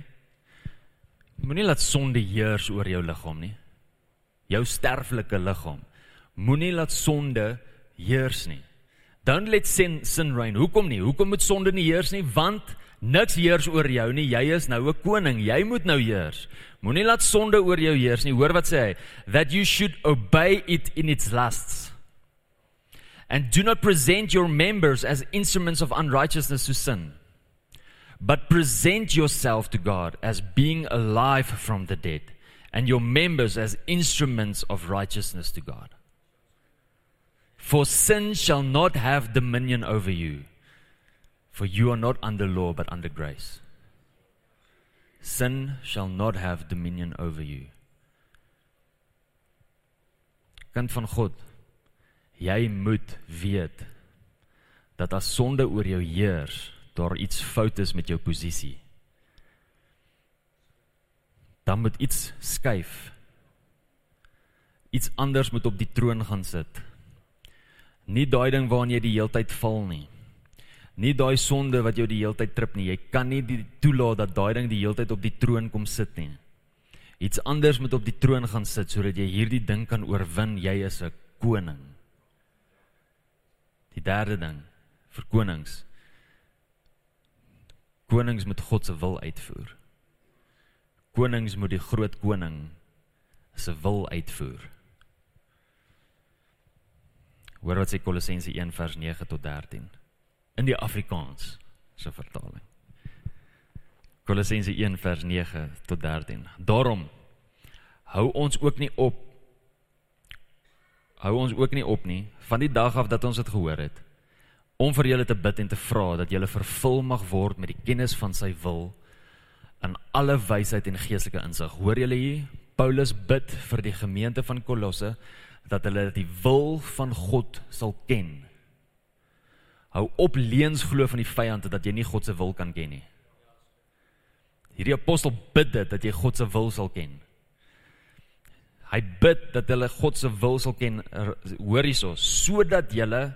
Moenie laat sonde heers oor jou liggaam nie jou sterflike liggaam. Moenie laat sonde heers nie. Don't let sin sin reign. Hoekom nie? Hoekom moet sonde nie heers nie? Want niks heers oor jou nie. Jy is nou 'n koning. Jy moet nou heers. Moenie laat sonde oor jou heers nie. Hoor wat sê hy? That you should obey it in its lusts. And do not present your members as instruments of unrighteousness to sin. But present yourself to God as being alive from the dead and your members as instruments of righteousness to God. For sin shall not have dominion over you, for you are not under law but under grace. Sin shall not have dominion over you. Kind van God, jy moet weet dat as sonde oor jou heers, daar iets fout is met jou posisie dan moet iets skuif. Iets anders moet op die troon gaan sit. Nie daai ding waarna jy die heeltyd val nie. Nie daai sonde wat jou die heeltyd trip nie. Jy kan nie die toelaat dat daai ding die heeltyd op die troon kom sit nie. Iets anders moet op die troon gaan sit sodat jy hierdie ding kan oorwin. Jy is 'n koning. Die derde ding vir konings. Konings moet God se wil uitvoer konings moet die groot koning se wil uitvoer. Hoor wat sê Kolossense 1 vers 9 tot 13 in die Afrikaans se vertaling. Kolossense 1 vers 9 tot 13. Daarom hou ons ook nie op hou ons ook nie op nie van die dag af dat ons dit gehoor het om vir julle te bid en te vra dat julle vervul mag word met die kennis van sy wil in alle wysheid en geestelike insig. Hoor julle hier? Paulus bid vir die gemeente van Kolosse dat hulle die wil van God sal ken. Hou op leuns glo van die vyand dat jy nie God se wil kan ken nie. Hierdie apostel bid dit dat jy God se wil sal ken. Hy bid dat hulle God se wil sal ken. Hoor hierso, sodat julle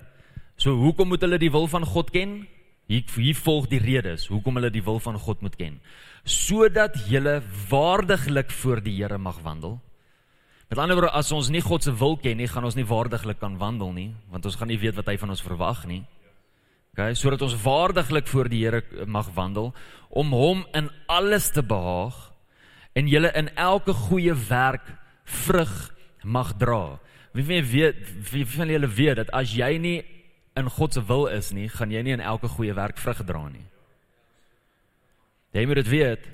so hoekom moet hulle die wil van God ken? Hier hier volg die redes hoekom hulle die wil van God moet ken sodat jy waardiglik voor die Here mag wandel. Met ander woorde, as ons nie God se wil ken nie, gaan ons nie waardiglik kan wandel nie, want ons gaan nie weet wat hy van ons verwag nie. OK, sodat ons waardiglik voor die Here mag wandel om hom in alles te behaag en julle in elke goeie werk vrug mag dra. Wie wie weet wie van julle weet dat as jy nie in God se wil is nie, gaan jy nie in elke goeie werk vrug dra nie. Jy moet dit weet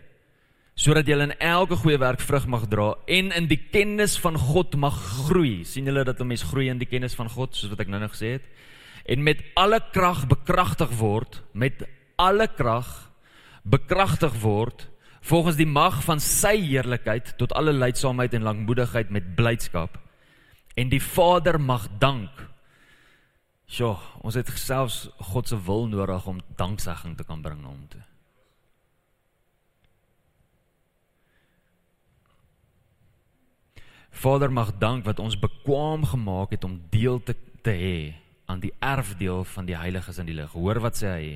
sodat jy in elke goeie werk vrug mag dra en in die kennis van God mag groei. sien julle dat 'n mens groei in die kennis van God soos wat ek nou-nou gesê het? En met alle krag bekragtig word, met alle krag bekragtig word volgens die mag van sy heerlikheid tot alle leidsaamheid en lankmoedigheid met blydskap. En die Vader mag dank. Sjoe, ons het selfs God se wil nodig om danksegging te kan bring na hom toe. Vader mag dank wat ons bekwam gemaak het om deel te te hê aan die erfdeel van die heiliges in die lig. Hoor wat sê hy?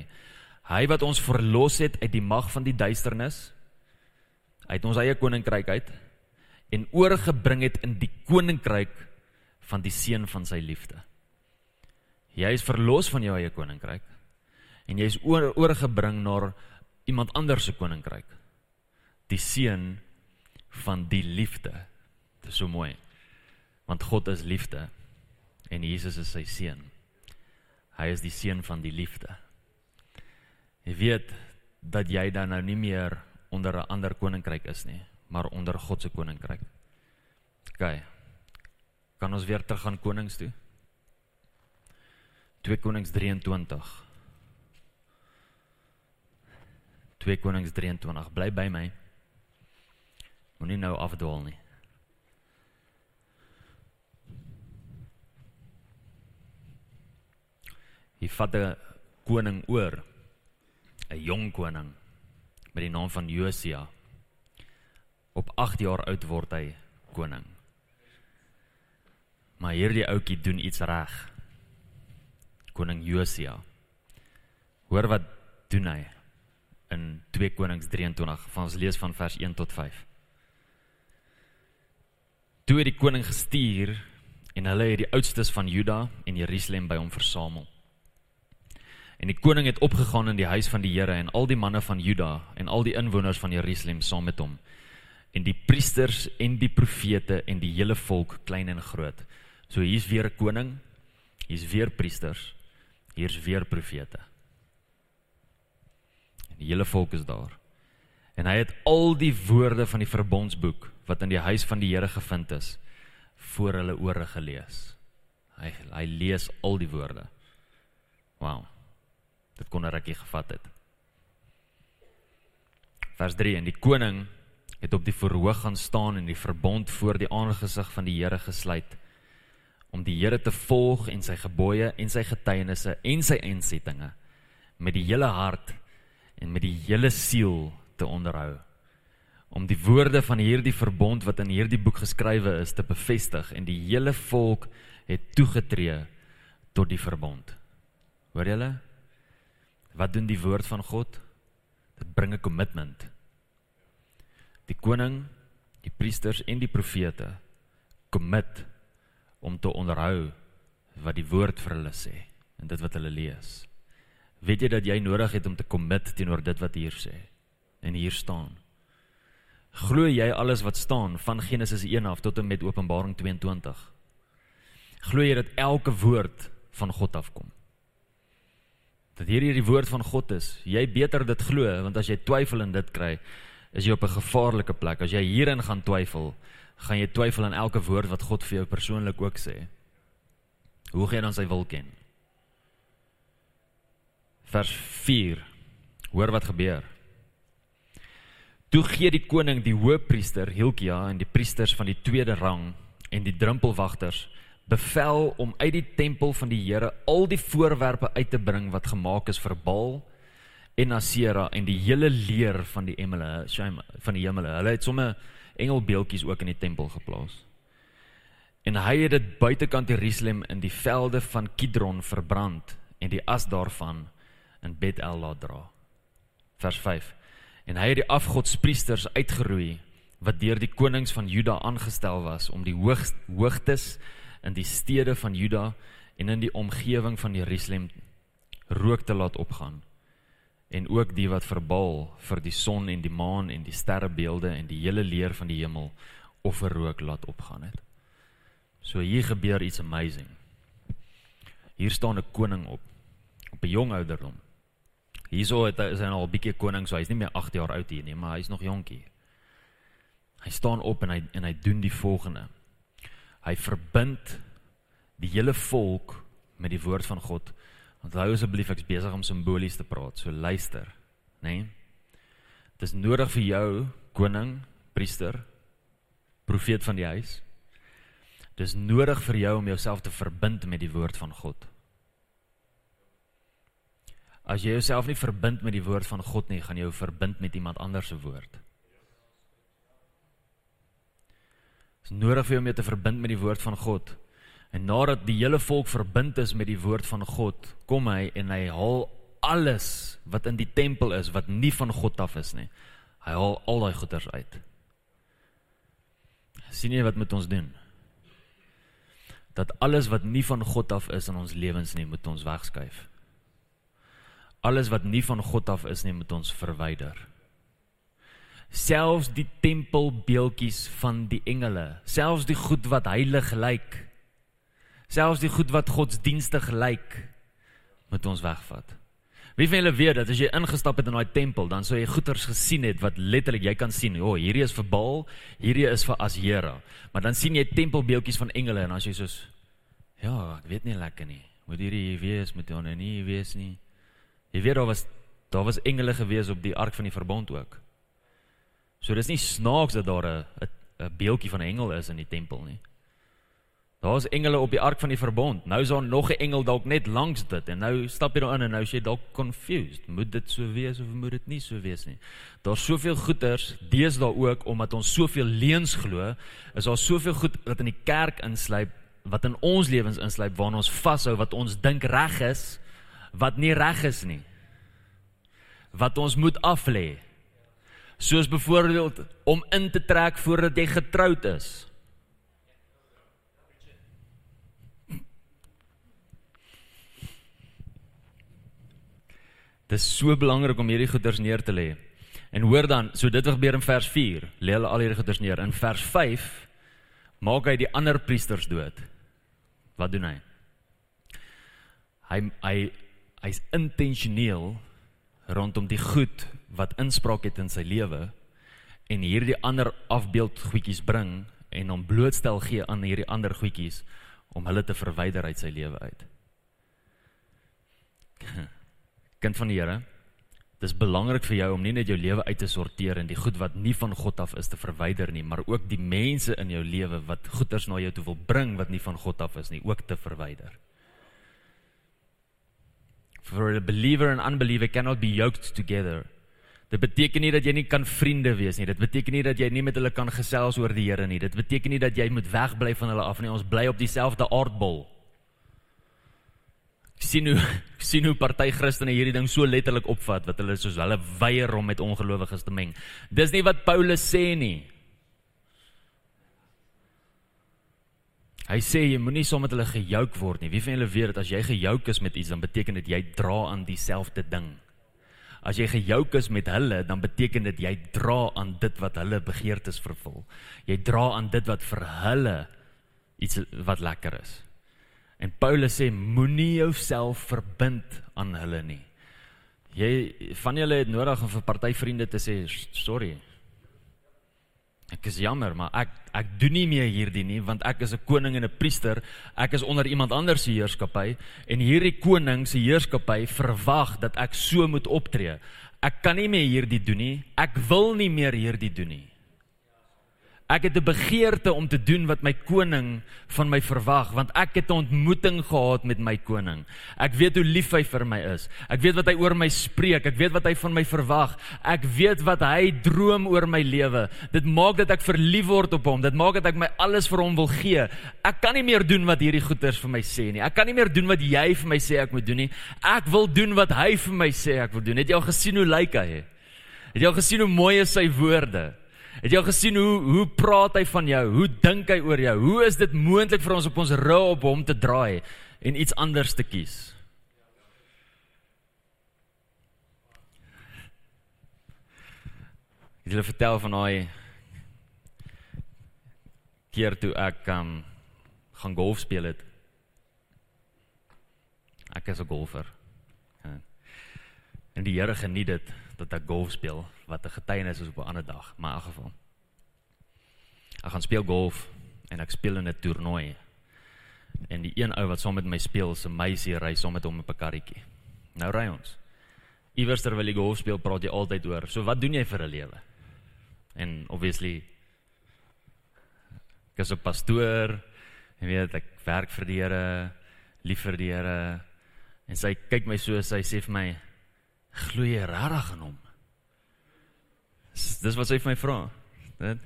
Hy wat ons verlos het uit die mag van die duisternis uit ons eie koninkryk uit en oorgebring het in die koninkryk van die seun van sy liefde. Jy is verlos van jou eie koninkryk en jy is oor, oorgebring na iemand anders se koninkryk. Die seun van die liefde. Dit is so mooi. Want God is liefde en Jesus is sy seun. Hy is die seun van die liefde. Jy weet dat jy dan nou nie meer onder 'n ander koninkryk is nie, maar onder God se koninkryk. OK. Kan ons weer terug gaan konings toe? 2 Konings 23. 2 Konings 23. Bly by my. Moenie nou afdwaal nie. Hy vat 'n koning oor. 'n Jong koning met die naam van Josia. Op 8 jaar oud word hy koning. Maar hierdie ouetjie doen iets reg. Koning Josia. Hoor wat doen hy in 2 Konings 23 van ons lees van vers 1 tot 5. Toe het die koning gestuur en hulle het die oudstes van Juda en Jerusalem by hom versamel. En die koning het opgegaan in die huis van die Here en al die manne van Juda en al die inwoners van Jerusalem saam met hom. En die priesters en die profete en die hele volk, klein en groot. So hier's weer 'n koning, hier's weer priesters, hier's weer profete. En die hele volk is daar. En hy het al die woorde van die verbondsboek wat in die huis van die Here gevind is, voor hulle ore gelees. Hy hy lees al die woorde. Wow. Dit kon 'n rukkie gevat het. Vers 3 en die koning het op die verhoog gaan staan en die verbond voor die aangesig van die Here gesluit om die Here te volg en sy gebooie en sy getuienisse en sy insettinge met die hele hart en met die hele siel te onderhou om die woorde van hierdie verbond wat in hierdie boek geskrywe is te bevestig en die hele volk het toegetree tot die verbond. Hoor julle? Wat doen die woord van God? Dit bring 'n kommitment. Die koning, die priesters en die profete commit om te onderhou wat die woord vir hulle sê en dit wat hulle lees. Weet jy dat jy nodig het om te commit teenoor dit wat hier sê en hier staan? Glo jy alles wat staan van Genesis 1 af tot en met Openbaring 22? Glo jy dat elke woord van God afkom? dat hierdie die woord van God is. Jy beter dit glo want as jy twyfel in dit kry, is jy op 'n gevaarlike plek. As jy hierin gaan twyfel, gaan jy twyfel aan elke woord wat God vir jou persoonlik ook sê. Hoe gaan jy dan sy wil ken? Vers 4. Hoor wat gebeur. Toe gee die koning die hoofpriester Hilkia en die priesters van die tweede rang en die drumpelwagters bevel om uit die tempel van die Here al die voorwerpe uit te bring wat gemaak is vir Baal en Asera en die hele leer van die emele, van die hemele. Hulle het sommer engelbeeltjies ook in die tempel geplaas. En hy het dit buitekant Jerusalem in die velde van Kidron verbrand en die as daarvan in Bethel laat dra. Vers 5. En hy het die afgodspriesters uitgeroei wat deur die konings van Juda aangestel was om die hoog, hoogtes in die stede van Juda en in die omgewing van Jerusalem rook te laat opgaan. En ook die wat verbaal vir die son en die maan en die sterrebeelde en die hele leer van die hemel offerrook laat opgaan het. So hier gebeur iets amazing. Hier staan 'n koning op op 'n jong ouderdom. Hierso het hy is hy al 'n bietjie koning, so hy's nie meer 8 jaar oud hier nie, maar hy's nog jonkie. Hy staan op en hy en hy doen die volgende. Hy verbind die hele volk met die woord van God. Onthou asseblief ek's besig om simbolies te praat, so luister, né? Nee? Dit is nodig vir jou koning, priester, profeet van die huis. Dis nodig vir jou om jouself te verbind met die woord van God. As jy jouself nie verbind met die woord van God nie, gaan jy jou verbind met iemand anders se woord. Dit is nodig vir jou om jou te verbind met die woord van God. En nadat die hele volk verbind is met die woord van God, kom hy en hy haal alles wat in die tempel is wat nie van God af is nie. Hy haal al daai goeders uit. Sien jy wat met ons doen? Dat alles wat nie van God af is in ons lewens nie, moet ons wegskuif. Alles wat nie van God af is nie, moet ons verwyder. Selfs die tempelbeeldjies van die engele, selfs die goed wat heilig lyk, selfs die goed wat godsdienstig lyk, moet ons wegvat. Wie van julle weet dat as jy ingestap het in daai tempel, dan sou jy goeders gesien het wat letterlik jy kan sien. O, oh, hierdie is vir Baal, hierdie is vir Asera. Maar dan sien jy tempelbeeldjies van engele en as jy soos ja, ek weet nie lekker nie. Moet hierdie wees met en nie wees nie. Jy weet daar was daar was engele gewees op die ark van die verbond ook. So dis nie snaaks dat daar 'n 'n beeldjie van 'n engel is in die tempel nie. Daar's engele op die ark van die verbond. Nou is daar nog 'n engel dalk net langs dit en nou stap jy daarin en nou is jy dalk confused. Moet dit so wees of moet dit nie so wees nie? Daar's soveel goeters deesdae ook omdat ons soveel leuns glo, is daar soveel goed wat in die kerk insluip wat in ons lewens insluip waarna ons vashou wat ons dink reg is wat nie reg is nie. Wat ons moet aflê. Soos byvoorbeeld om in te trek voordat jy getroud is. Dit is so belangrik om hierdie goeders neer te lê. En hoor dan, so dit gebeur in vers 4, lê hulle al hierdie goeders neer. In vers 5 maak hy die ander priesters dood. Wat doen hy? Hy hy hy's intentioneel rondom die goed wat inspraak het in sy lewe en hierdie ander afbeeld goedjies bring en hom blootstel gee aan hierdie ander goedjies om hulle te verwyder uit sy lewe uit. kind van die Here, dis belangrik vir jou om nie net jou lewe uit te sorteer en die goed wat nie van God af is te verwyder nie, maar ook die mense in jou lewe wat goeders na jou toe wil bring wat nie van God af is nie, ook te verwyder. For a believer and unbeliever cannot be yoked together. Dit beteken nie dat jy nie kan vriende wees nie. Dit beteken nie dat jy nie met hulle kan gesels oor die Here nie. Dit beteken nie dat jy moet wegbly van hulle af nie. Ons bly op dieselfde aardbol sien hoe sien hoe party Christene hierdie ding so letterlik opvat wat hulle soos hulle weier om met ongelowiges te meng. Dis nie wat Paulus sê nie. Hy sê jy moenie saam met hulle gejouk word nie. Wie van julle weet dat as jy gejouk is met iets dan beteken dit jy dra aan dieselfde ding. As jy gejouk is met hulle dan beteken dit jy dra aan dit wat hulle begeertes vervul. Jy dra aan dit wat vir hulle iets wat lekker is. En Paulus sê moenie jouself verbind aan hulle nie. Jy van julle het nodig om vir party vriende te sê sorry. Ek is jammer, maar ek ek doen nie meer hierdie nie want ek is 'n koning en 'n priester. Ek is onder iemand anders se heerskappy en hierdie koning se heerskappy verwag dat ek so moet optree. Ek kan nie meer hierdie doen nie. Ek wil nie meer hierdie doen nie. Ek het 'n begeerte om te doen wat my koning van my verwag, want ek het 'n ontmoeting gehad met my koning. Ek weet hoe lief hy vir my is. Ek weet wat hy oor my spreek. Ek weet wat hy van my verwag. Ek weet wat hy droom oor my lewe. Dit maak dat ek verlief word op hom. Dit maak dat ek my alles vir hom wil gee. Ek kan nie meer doen wat hierdie goeters vir my sê nie. Ek kan nie meer doen wat jy vir my sê ek moet doen nie. Ek wil doen wat hy vir my sê ek wil doen. Het jy al gesien hoe lyk hy? Het jy al gesien hoe mooi is sy woorde? Het jy al gesien hoe hoe praat hy van jou? Hoe dink hy oor jou? Hoe is dit moontlik vir ons op ons rou op hom te draai en iets anders te kies? Het julle vertel van daai keer toe ek um, gaan golf speel het. Ek is 'n golfer. Ja. En die Here geniet dit dat ek golf speel wat 'n getuienis is op 'n ander dag, maar in geval. Ek gaan speel golf en ek speel in 'n toernooi. En die een ou wat saam met my speel, se meisie ry saam met hom op 'n karretjie. Nou ry ons. Iewers terwyl jy golf speel, praat jy altyd oor. So wat doen jy vir 'n lewe? En obviously ek is 'n pastoor. Jy weet ek werk vir die Here, lief vir die Here. En sy kyk my so, sy sê vir my, "Glo jy regtig aan hom?" Dis wat sy vir my vra. Dit.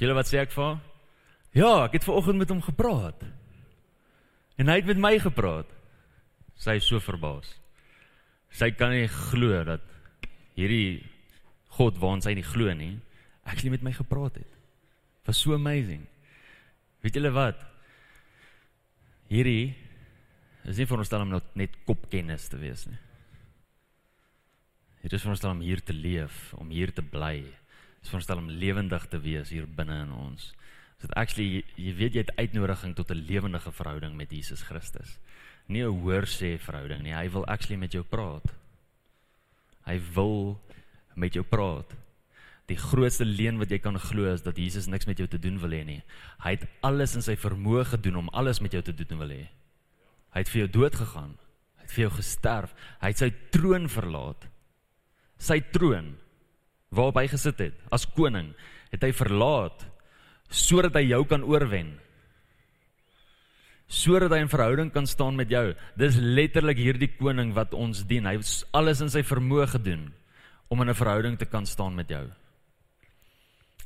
Julle wat sê ek vir? Ja, ek het vanoggend met hom gepraat. En hy het met my gepraat. Sy is so verbaas. Sy kan nie glo dat hierdie God waans hy nie glo nie, actually met my gepraat het. Was so amazing. Weet julle wat? Hierdie is nie veronderstel om net kopkennis te wees nie. Dit is veronderstel om hier te leef, om hier te bly. Dit is veronderstel om lewendig te wees hier binne in ons. So that actually jy weet jy het uitnodiging tot 'n lewendige verhouding met Jesus Christus. Nie 'n hoorsê verhouding nie. Hy wil actually met jou praat. Hy wil met jou praat. Die grootste leuen wat jy kan glo is dat Jesus niks met jou te doen wil hê nie. Hy het alles in sy vermoë gedoen om alles met jou te doen wil hê. Hy het vir jou dood gegaan. Hy het vir jou gesterf. Hy het sy troon verlaat. Sy troon waarop hy gesit het as koning, het hy verlaat sodat hy jou kan oorwen. Sodat hy in verhouding kan staan met jou. Dis letterlik hierdie koning wat ons dien. Hy het alles in sy vermoë gedoen om in 'n verhouding te kan staan met jou.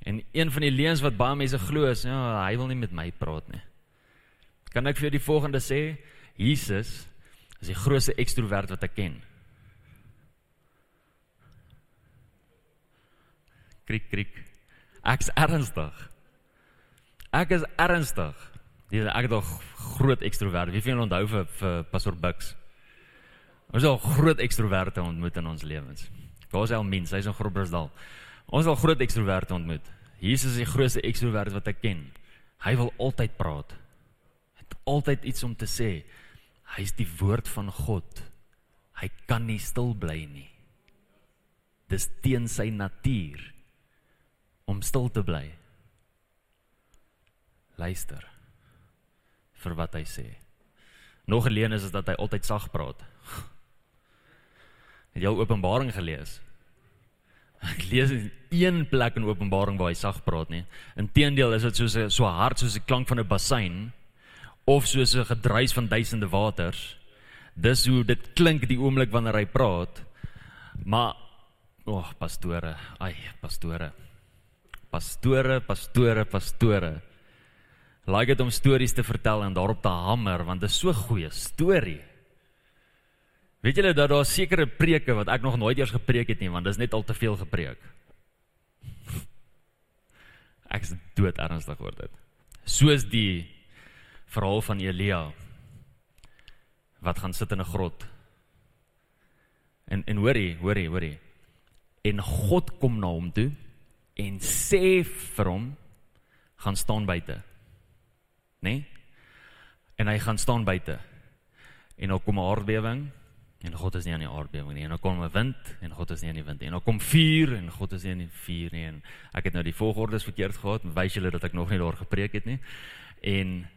En een van die leuns wat baie mense glo is, ja, hy wil nie met my praat nie. Kan ek vir jou die volgende sê? Jesus is die grootste ekstrovert wat ek ken. Krik krik. Ek's ernstig. Ek is ernstig. Dis ek dog groot ekstrovert. Wie van onthou vir, vir Pastor Bux? Ons het al groot ekstroverte ontmoet in ons lewens. Waar is al mens? Hy's in Groblersdal. Ons het al groot ekstroverte ontmoet. Jesus is die grootste ekstrovert wat ek ken. Hy wil altyd praat. Hy het altyd iets om te sê. Hy's die woord van God. Hy kan nie stil bly nie. Dis teen sy natuur om stil te bly. Luister vir wat hy sê. Nog 'n leen is, is dat hy altyd sag praat. Het jy Openbaring gelees? Ek lees in een plek in Openbaring waar hy sag praat nie. Inteendeel is dit soos 'n so hard soos die klank van 'n bassein of soos 'n gedruis van duisende waters. Dis hoe dit klink die oomblik wanneer hy praat. Maar o, oh, pastore, ai, pastore. Pastore, pastore, pastore. Like dit om stories te vertel en daarop te hamer want dit is so goeie storie. Weet julle dat daar sekere preke wat ek nog nooit eers gepreek het nie, want dis net al te veel gepreek. Ek is dood ernstig oor dit. Soos die verhaal van Elia wat gaan sit in 'n grot. En en hoorie, hoorie, hoorie. En God kom na hom toe en sê vir hom gaan staan buite. Né? Nee? En hy gaan staan buite. En dan kom 'n aardbewing en God is nie aan die aardbewing nie. En dan kom 'n wind en God is nie aan die wind nie. En dan kom vuur en God is nie aan die vuur nie. En ek het nou die volgordes verkeerd gehad. Wys julle dat ek nog nie daar gepreek het nie. En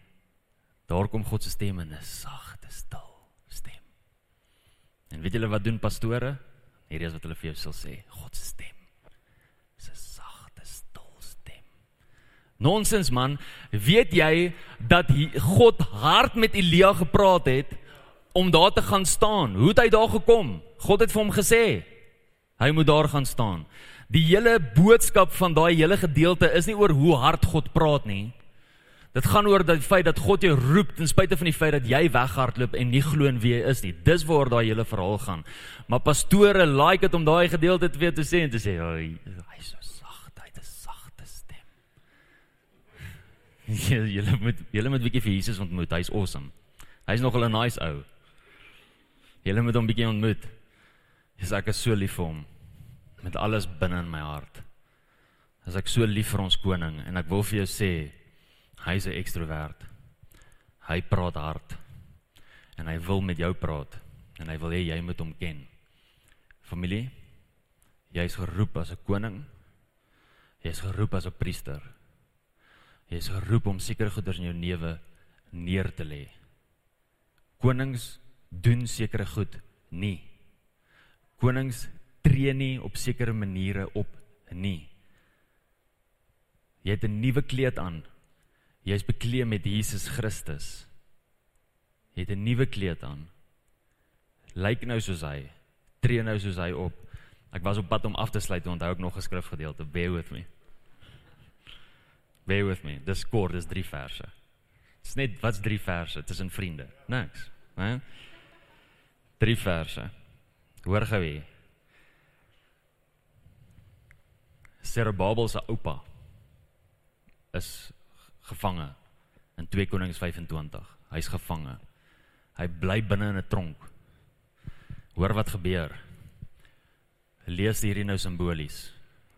daar kom God se stem in 'n sagte, stil stem. En weet julle wat doen pastore? Hierdie is wat hulle vir jou sal sê. God se stem. Dis 'n sagte, stil stem. Nonsens man. Weet jy dat God hard met Elia gepraat het? om daar te gaan staan. Hoe het hy daar gekom? God het vir hom gesê hy moet daar gaan staan. Die hele boodskap van daai hele gedeelte is nie oor hoe hard God praat nie. Dit gaan oor die feit dat God jou roep ten spyte van die feit dat jy weghardloop en nie glo in wie hy is nie. Dis waar daai hele verhaal gaan. Maar pastore like dit om daai gedeelte te weet te sê en te sê hy is so sag, hy het 'n sagte stem. Julle moet julle moet bietjie vir Jesus ontmoet. Hy's awesome. Hy's nogal 'n nice ou. Julle moet hom bietjie ontmoet. Jesus, ek is so lief vir hom met alles binne in my hart. As ek so lief vir ons koning en ek wil vir jou sê hy's 'n ekstrovert. Hy praat hard. En hy wil met jou praat en hy wil hê jy moet hom ken. Familie, jy's geroep as 'n koning. Jy's geroep as 'n priester. Jy's geroep om sekere goeders in jou lewe neer te lê. Konings doen sekere goed nie. Konings tree nie op sekere maniere op nie. Jy het 'n nuwe kleed aan. Jy's bekleed met Jesus Christus. Jy het 'n nuwe kleed aan. Lyk nou soos hy. Tree nou soos hy op. Ek was op pad om af te sluit, onthou ek nog 'n skrifgedeelte. Bear with me. Bear with me. Dis kort, dis 3 verse. Dis net wat's 3 verse tussen vriende. Niks, né? 3 verse. Hoor gou hier. Serubabel se oupa is gevange in 2 Konings 25. Hy's gevange. Hy bly binne in 'n tronk. Hoor wat gebeur. Lees hierdie nou simbolies.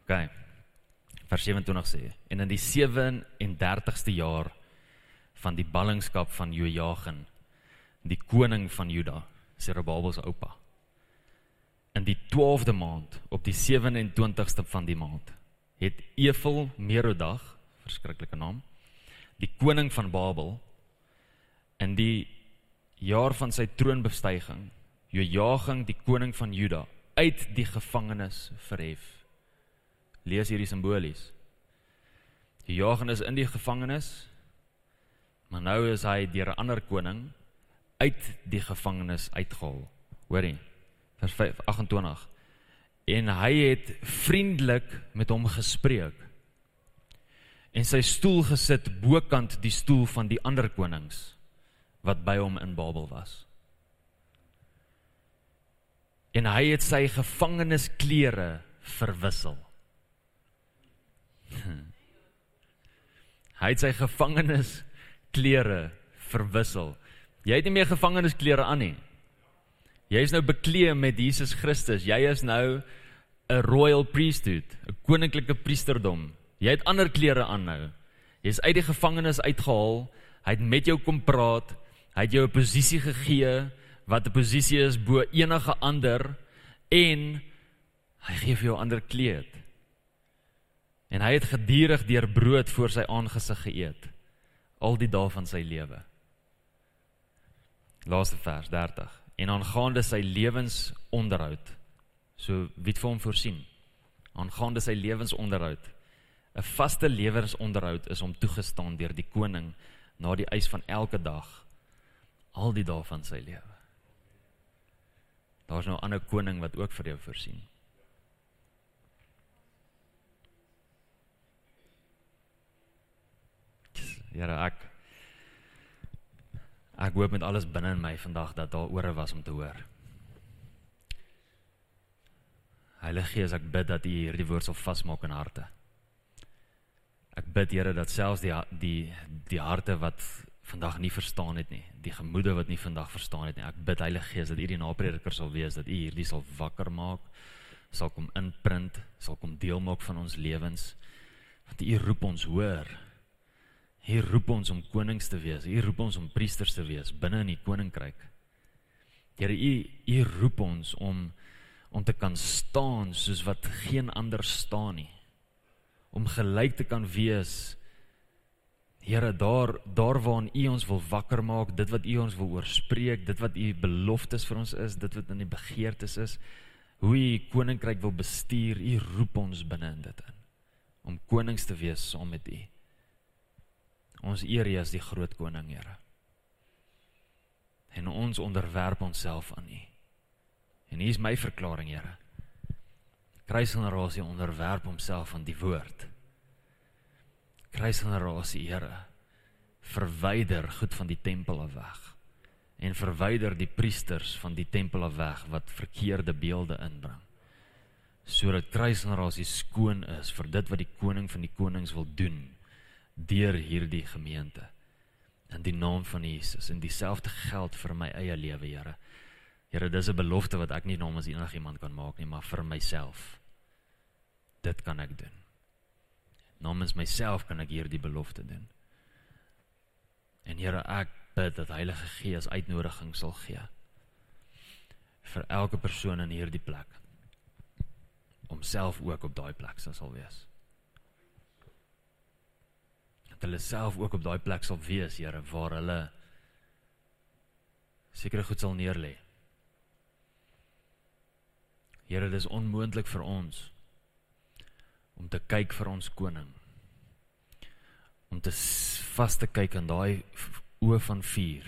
OK. Vers 27 sê: En in die 37ste jaar van die ballingskap van Jojagin, die koning van Juda, Serubabel se oupa in die 12de maand op die 27ste van die maand het Evel Merodag verskriklike naam die koning van Babel in die jaar van sy troonbestyging Jojagin die koning van Juda uit die gevangenis verhef lees hierdie simbolies. Jojagin is in die gevangenis maar nou is hy deur 'n ander koning uit die gevangenis uitgehaal. Hoorie vers 28 en hy het vriendelik met hom gespreek en sy stoel gesit bokant die stoel van die ander konings wat by hom in Babel was. En hy het sy gevangenisklere verwissel hy het sy gevangenisklere verwissel jy het nie meer gevangenisklere aan nie Jy is nou bekleed met Jesus Christus. Jy is nou 'n royal priesthood, 'n koninklike priesterdom. Jy het ander klere aan nou. Jy's uit die gevangenis uitgehaal. Hy het met jou kom praat. Hy het jou 'n posisie gegee wat 'n posisie is bo enige ander en hy gee vir jou ander kleed. En hy het gedurig deur brood voor sy aangesig geëet al die dae van sy lewe. Laaste vers 30 en aangaande sy lewensonderhoud. So wie het vir hom voorsien? Aangaande sy lewensonderhoud. 'n Vaste lewensonderhoud is hom toegestaan deur die koning na die eis van elke dag al die dae van sy lewe. Daar's nou 'n ander koning wat ook vir jou voorsien. Ja, ek Ek hoop met alles binne in my vandag dat daar ore was om te hoor. Heilige Gees, ek bid dat U hierdie woord sal vasmaak in harte. Ek bid Here dat selfs die die die harte wat vandag nie verstaan het nie, die gemoede wat nie vandag verstaan het nie. Ek bid Heilige Gees dat U die naprediker sal wees, dat U hierdie sal wakker maak, sal kom inprint, sal kom deel maak van ons lewens. Want U roep ons hoor. Hier roep ons om konings te wees. Hier roep ons om priesters te wees binne in die koninkryk. Here, U U roep ons om om te kan staan soos wat geen ander staan nie. Om gelyk te kan wees. Here, daar daar waar U ons wil wakker maak, dit wat U ons wil oorspreek, dit wat U beloftes vir ons is, dit wat in die begeertes is, hoe U koninkryk wil bestuur, U roep ons binne in dit in om konings te wees saam met U. Ons eer U as die groot koning, Here. En ons onderwerp onsself aan U. En hier is my verklaring, Here. Kruisgenerasie onderwerp homself aan die woord. Kruisgenerasie, Here, verwyder goed van die tempel af weg en verwyder die priesters van die tempel af weg wat verkeerde beelde inbring sodat kruisgenerasie skoon is vir dit wat die koning van die konings wil doen deur hierdie gemeente in die naam van Jesus en dieselfde geld vir my eie lewe Here. Here, dis 'n belofte wat ek nie namens enigiemand kan maak nie, maar vir myself. Dit kan ek doen. Namens myself kan ek hierdie belofte doen. En Here, ek bid dat Heilige Gees uitnodiging sal gee vir elke persoon in hierdie plek om self ook op daai plek sal wees. Hulle self ook op daai plek sal wees, Here, waar hulle sekere goed sal neerlê. Here, dit is onmoontlik vir ons om te kyk vir ons koning. Om te vas te kyk in daai oë van vuur.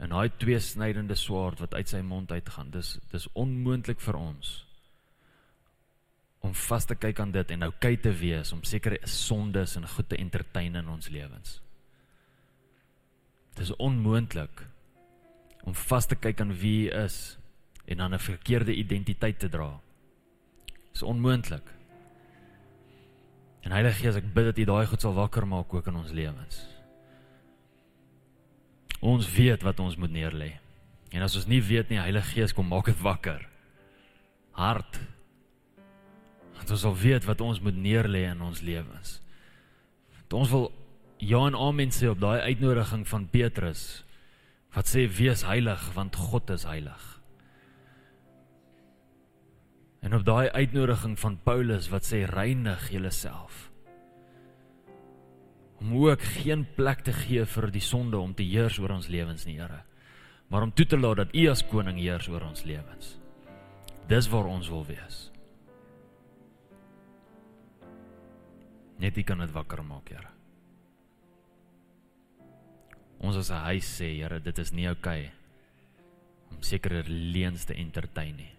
En daai twee snydende swaard wat uit sy mond uitgaan. Dis dis onmoontlik vir ons om vas te kyk aan dit en nou kyk te wees om sekere sondes en goed te entertain in ons lewens. Dit is onmoontlik om vas te kyk aan wie hy is en dan 'n verkeerde identiteit te dra. Dit is onmoontlik. En Heilige Gees, ek bid dat U daai goed sal wakker maak ook in ons lewens. Ons weet wat ons moet neerlê. En as ons nie weet nie, Heilige Gees, kom maak dit wakker. Hart. Dat ons sal weet wat ons moet neerlê in ons lewens. Dat ons wil ja en amen sê op daai uitnodiging van Petrus wat sê wees heilig want God is heilig. En op daai uitnodiging van Paulus wat sê reinig julleself. Om ook geen plek te gee vir die sonde om te heers oor ons lewens nie, Here. Maar om toe te laat dat U as koning heers oor ons lewens. Dis waar ons wil wees. Net U kan dit wakker maak, Here. Ons as 'n huis sê, Here, dit is nie oukei okay om sekere leuns te entertain nie.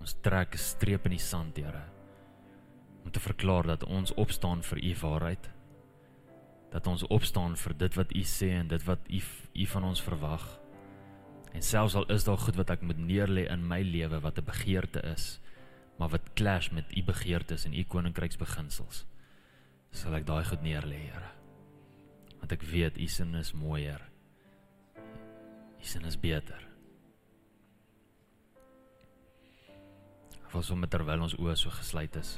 Ons trek 'n streep in die sand, Here, om te verklaar dat ons opstaan vir U waarheid. Dat ons opstaan vir dit wat U sê en dit wat U U van ons verwag. En selfs al is daar goed wat ek moet neerlê in my lewe wat 'n begeerte is, clash met U begeertes en U koninkryksbeginsels, sal ek daai goed neerlê, Here. Want ek weet U sin is mooier. U sin is beter. was om terwyl ons oë so gesluit is.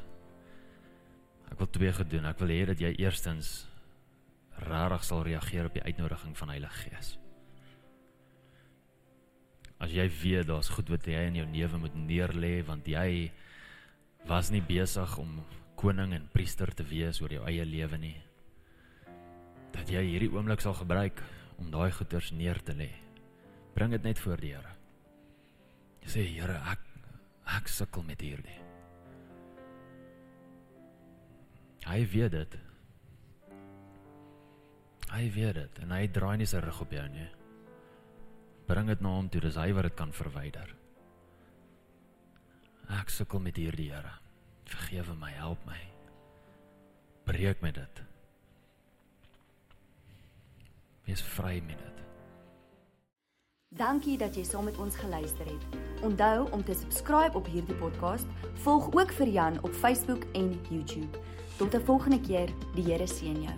Ek wil twee gedoen. Ek wil hê dat jy eerstens rarig sal reageer op die uitnodiging van Heilige Gees. As jy weet daar's goed wat jy in jou lewe moet neerlê want jy was nie besig om koning en priester te wees oor jou eie lewe nie. Dat jy hierdie oomblik sal gebruik om daai goeders neer te lê. Bring dit net voor die Here. Jy sê Here, ek Ek sukkel met hierdie. Hy weet dit. Hy weet dit en hy draai nie sy rug op jou nie. Bring dit na hom toe, dis hy wat dit kan verwyder. Ek sukkel met hierdie Here. Vergewe my, help my. Breek my dit. Wees vry met dit. Dankie dat jy saam met ons geluister het. Onthou om te subscribe op hierdie podcast. Volg ook vir Jan op Facebook en YouTube. Tot 'n volgende keer. Die Here seën jou.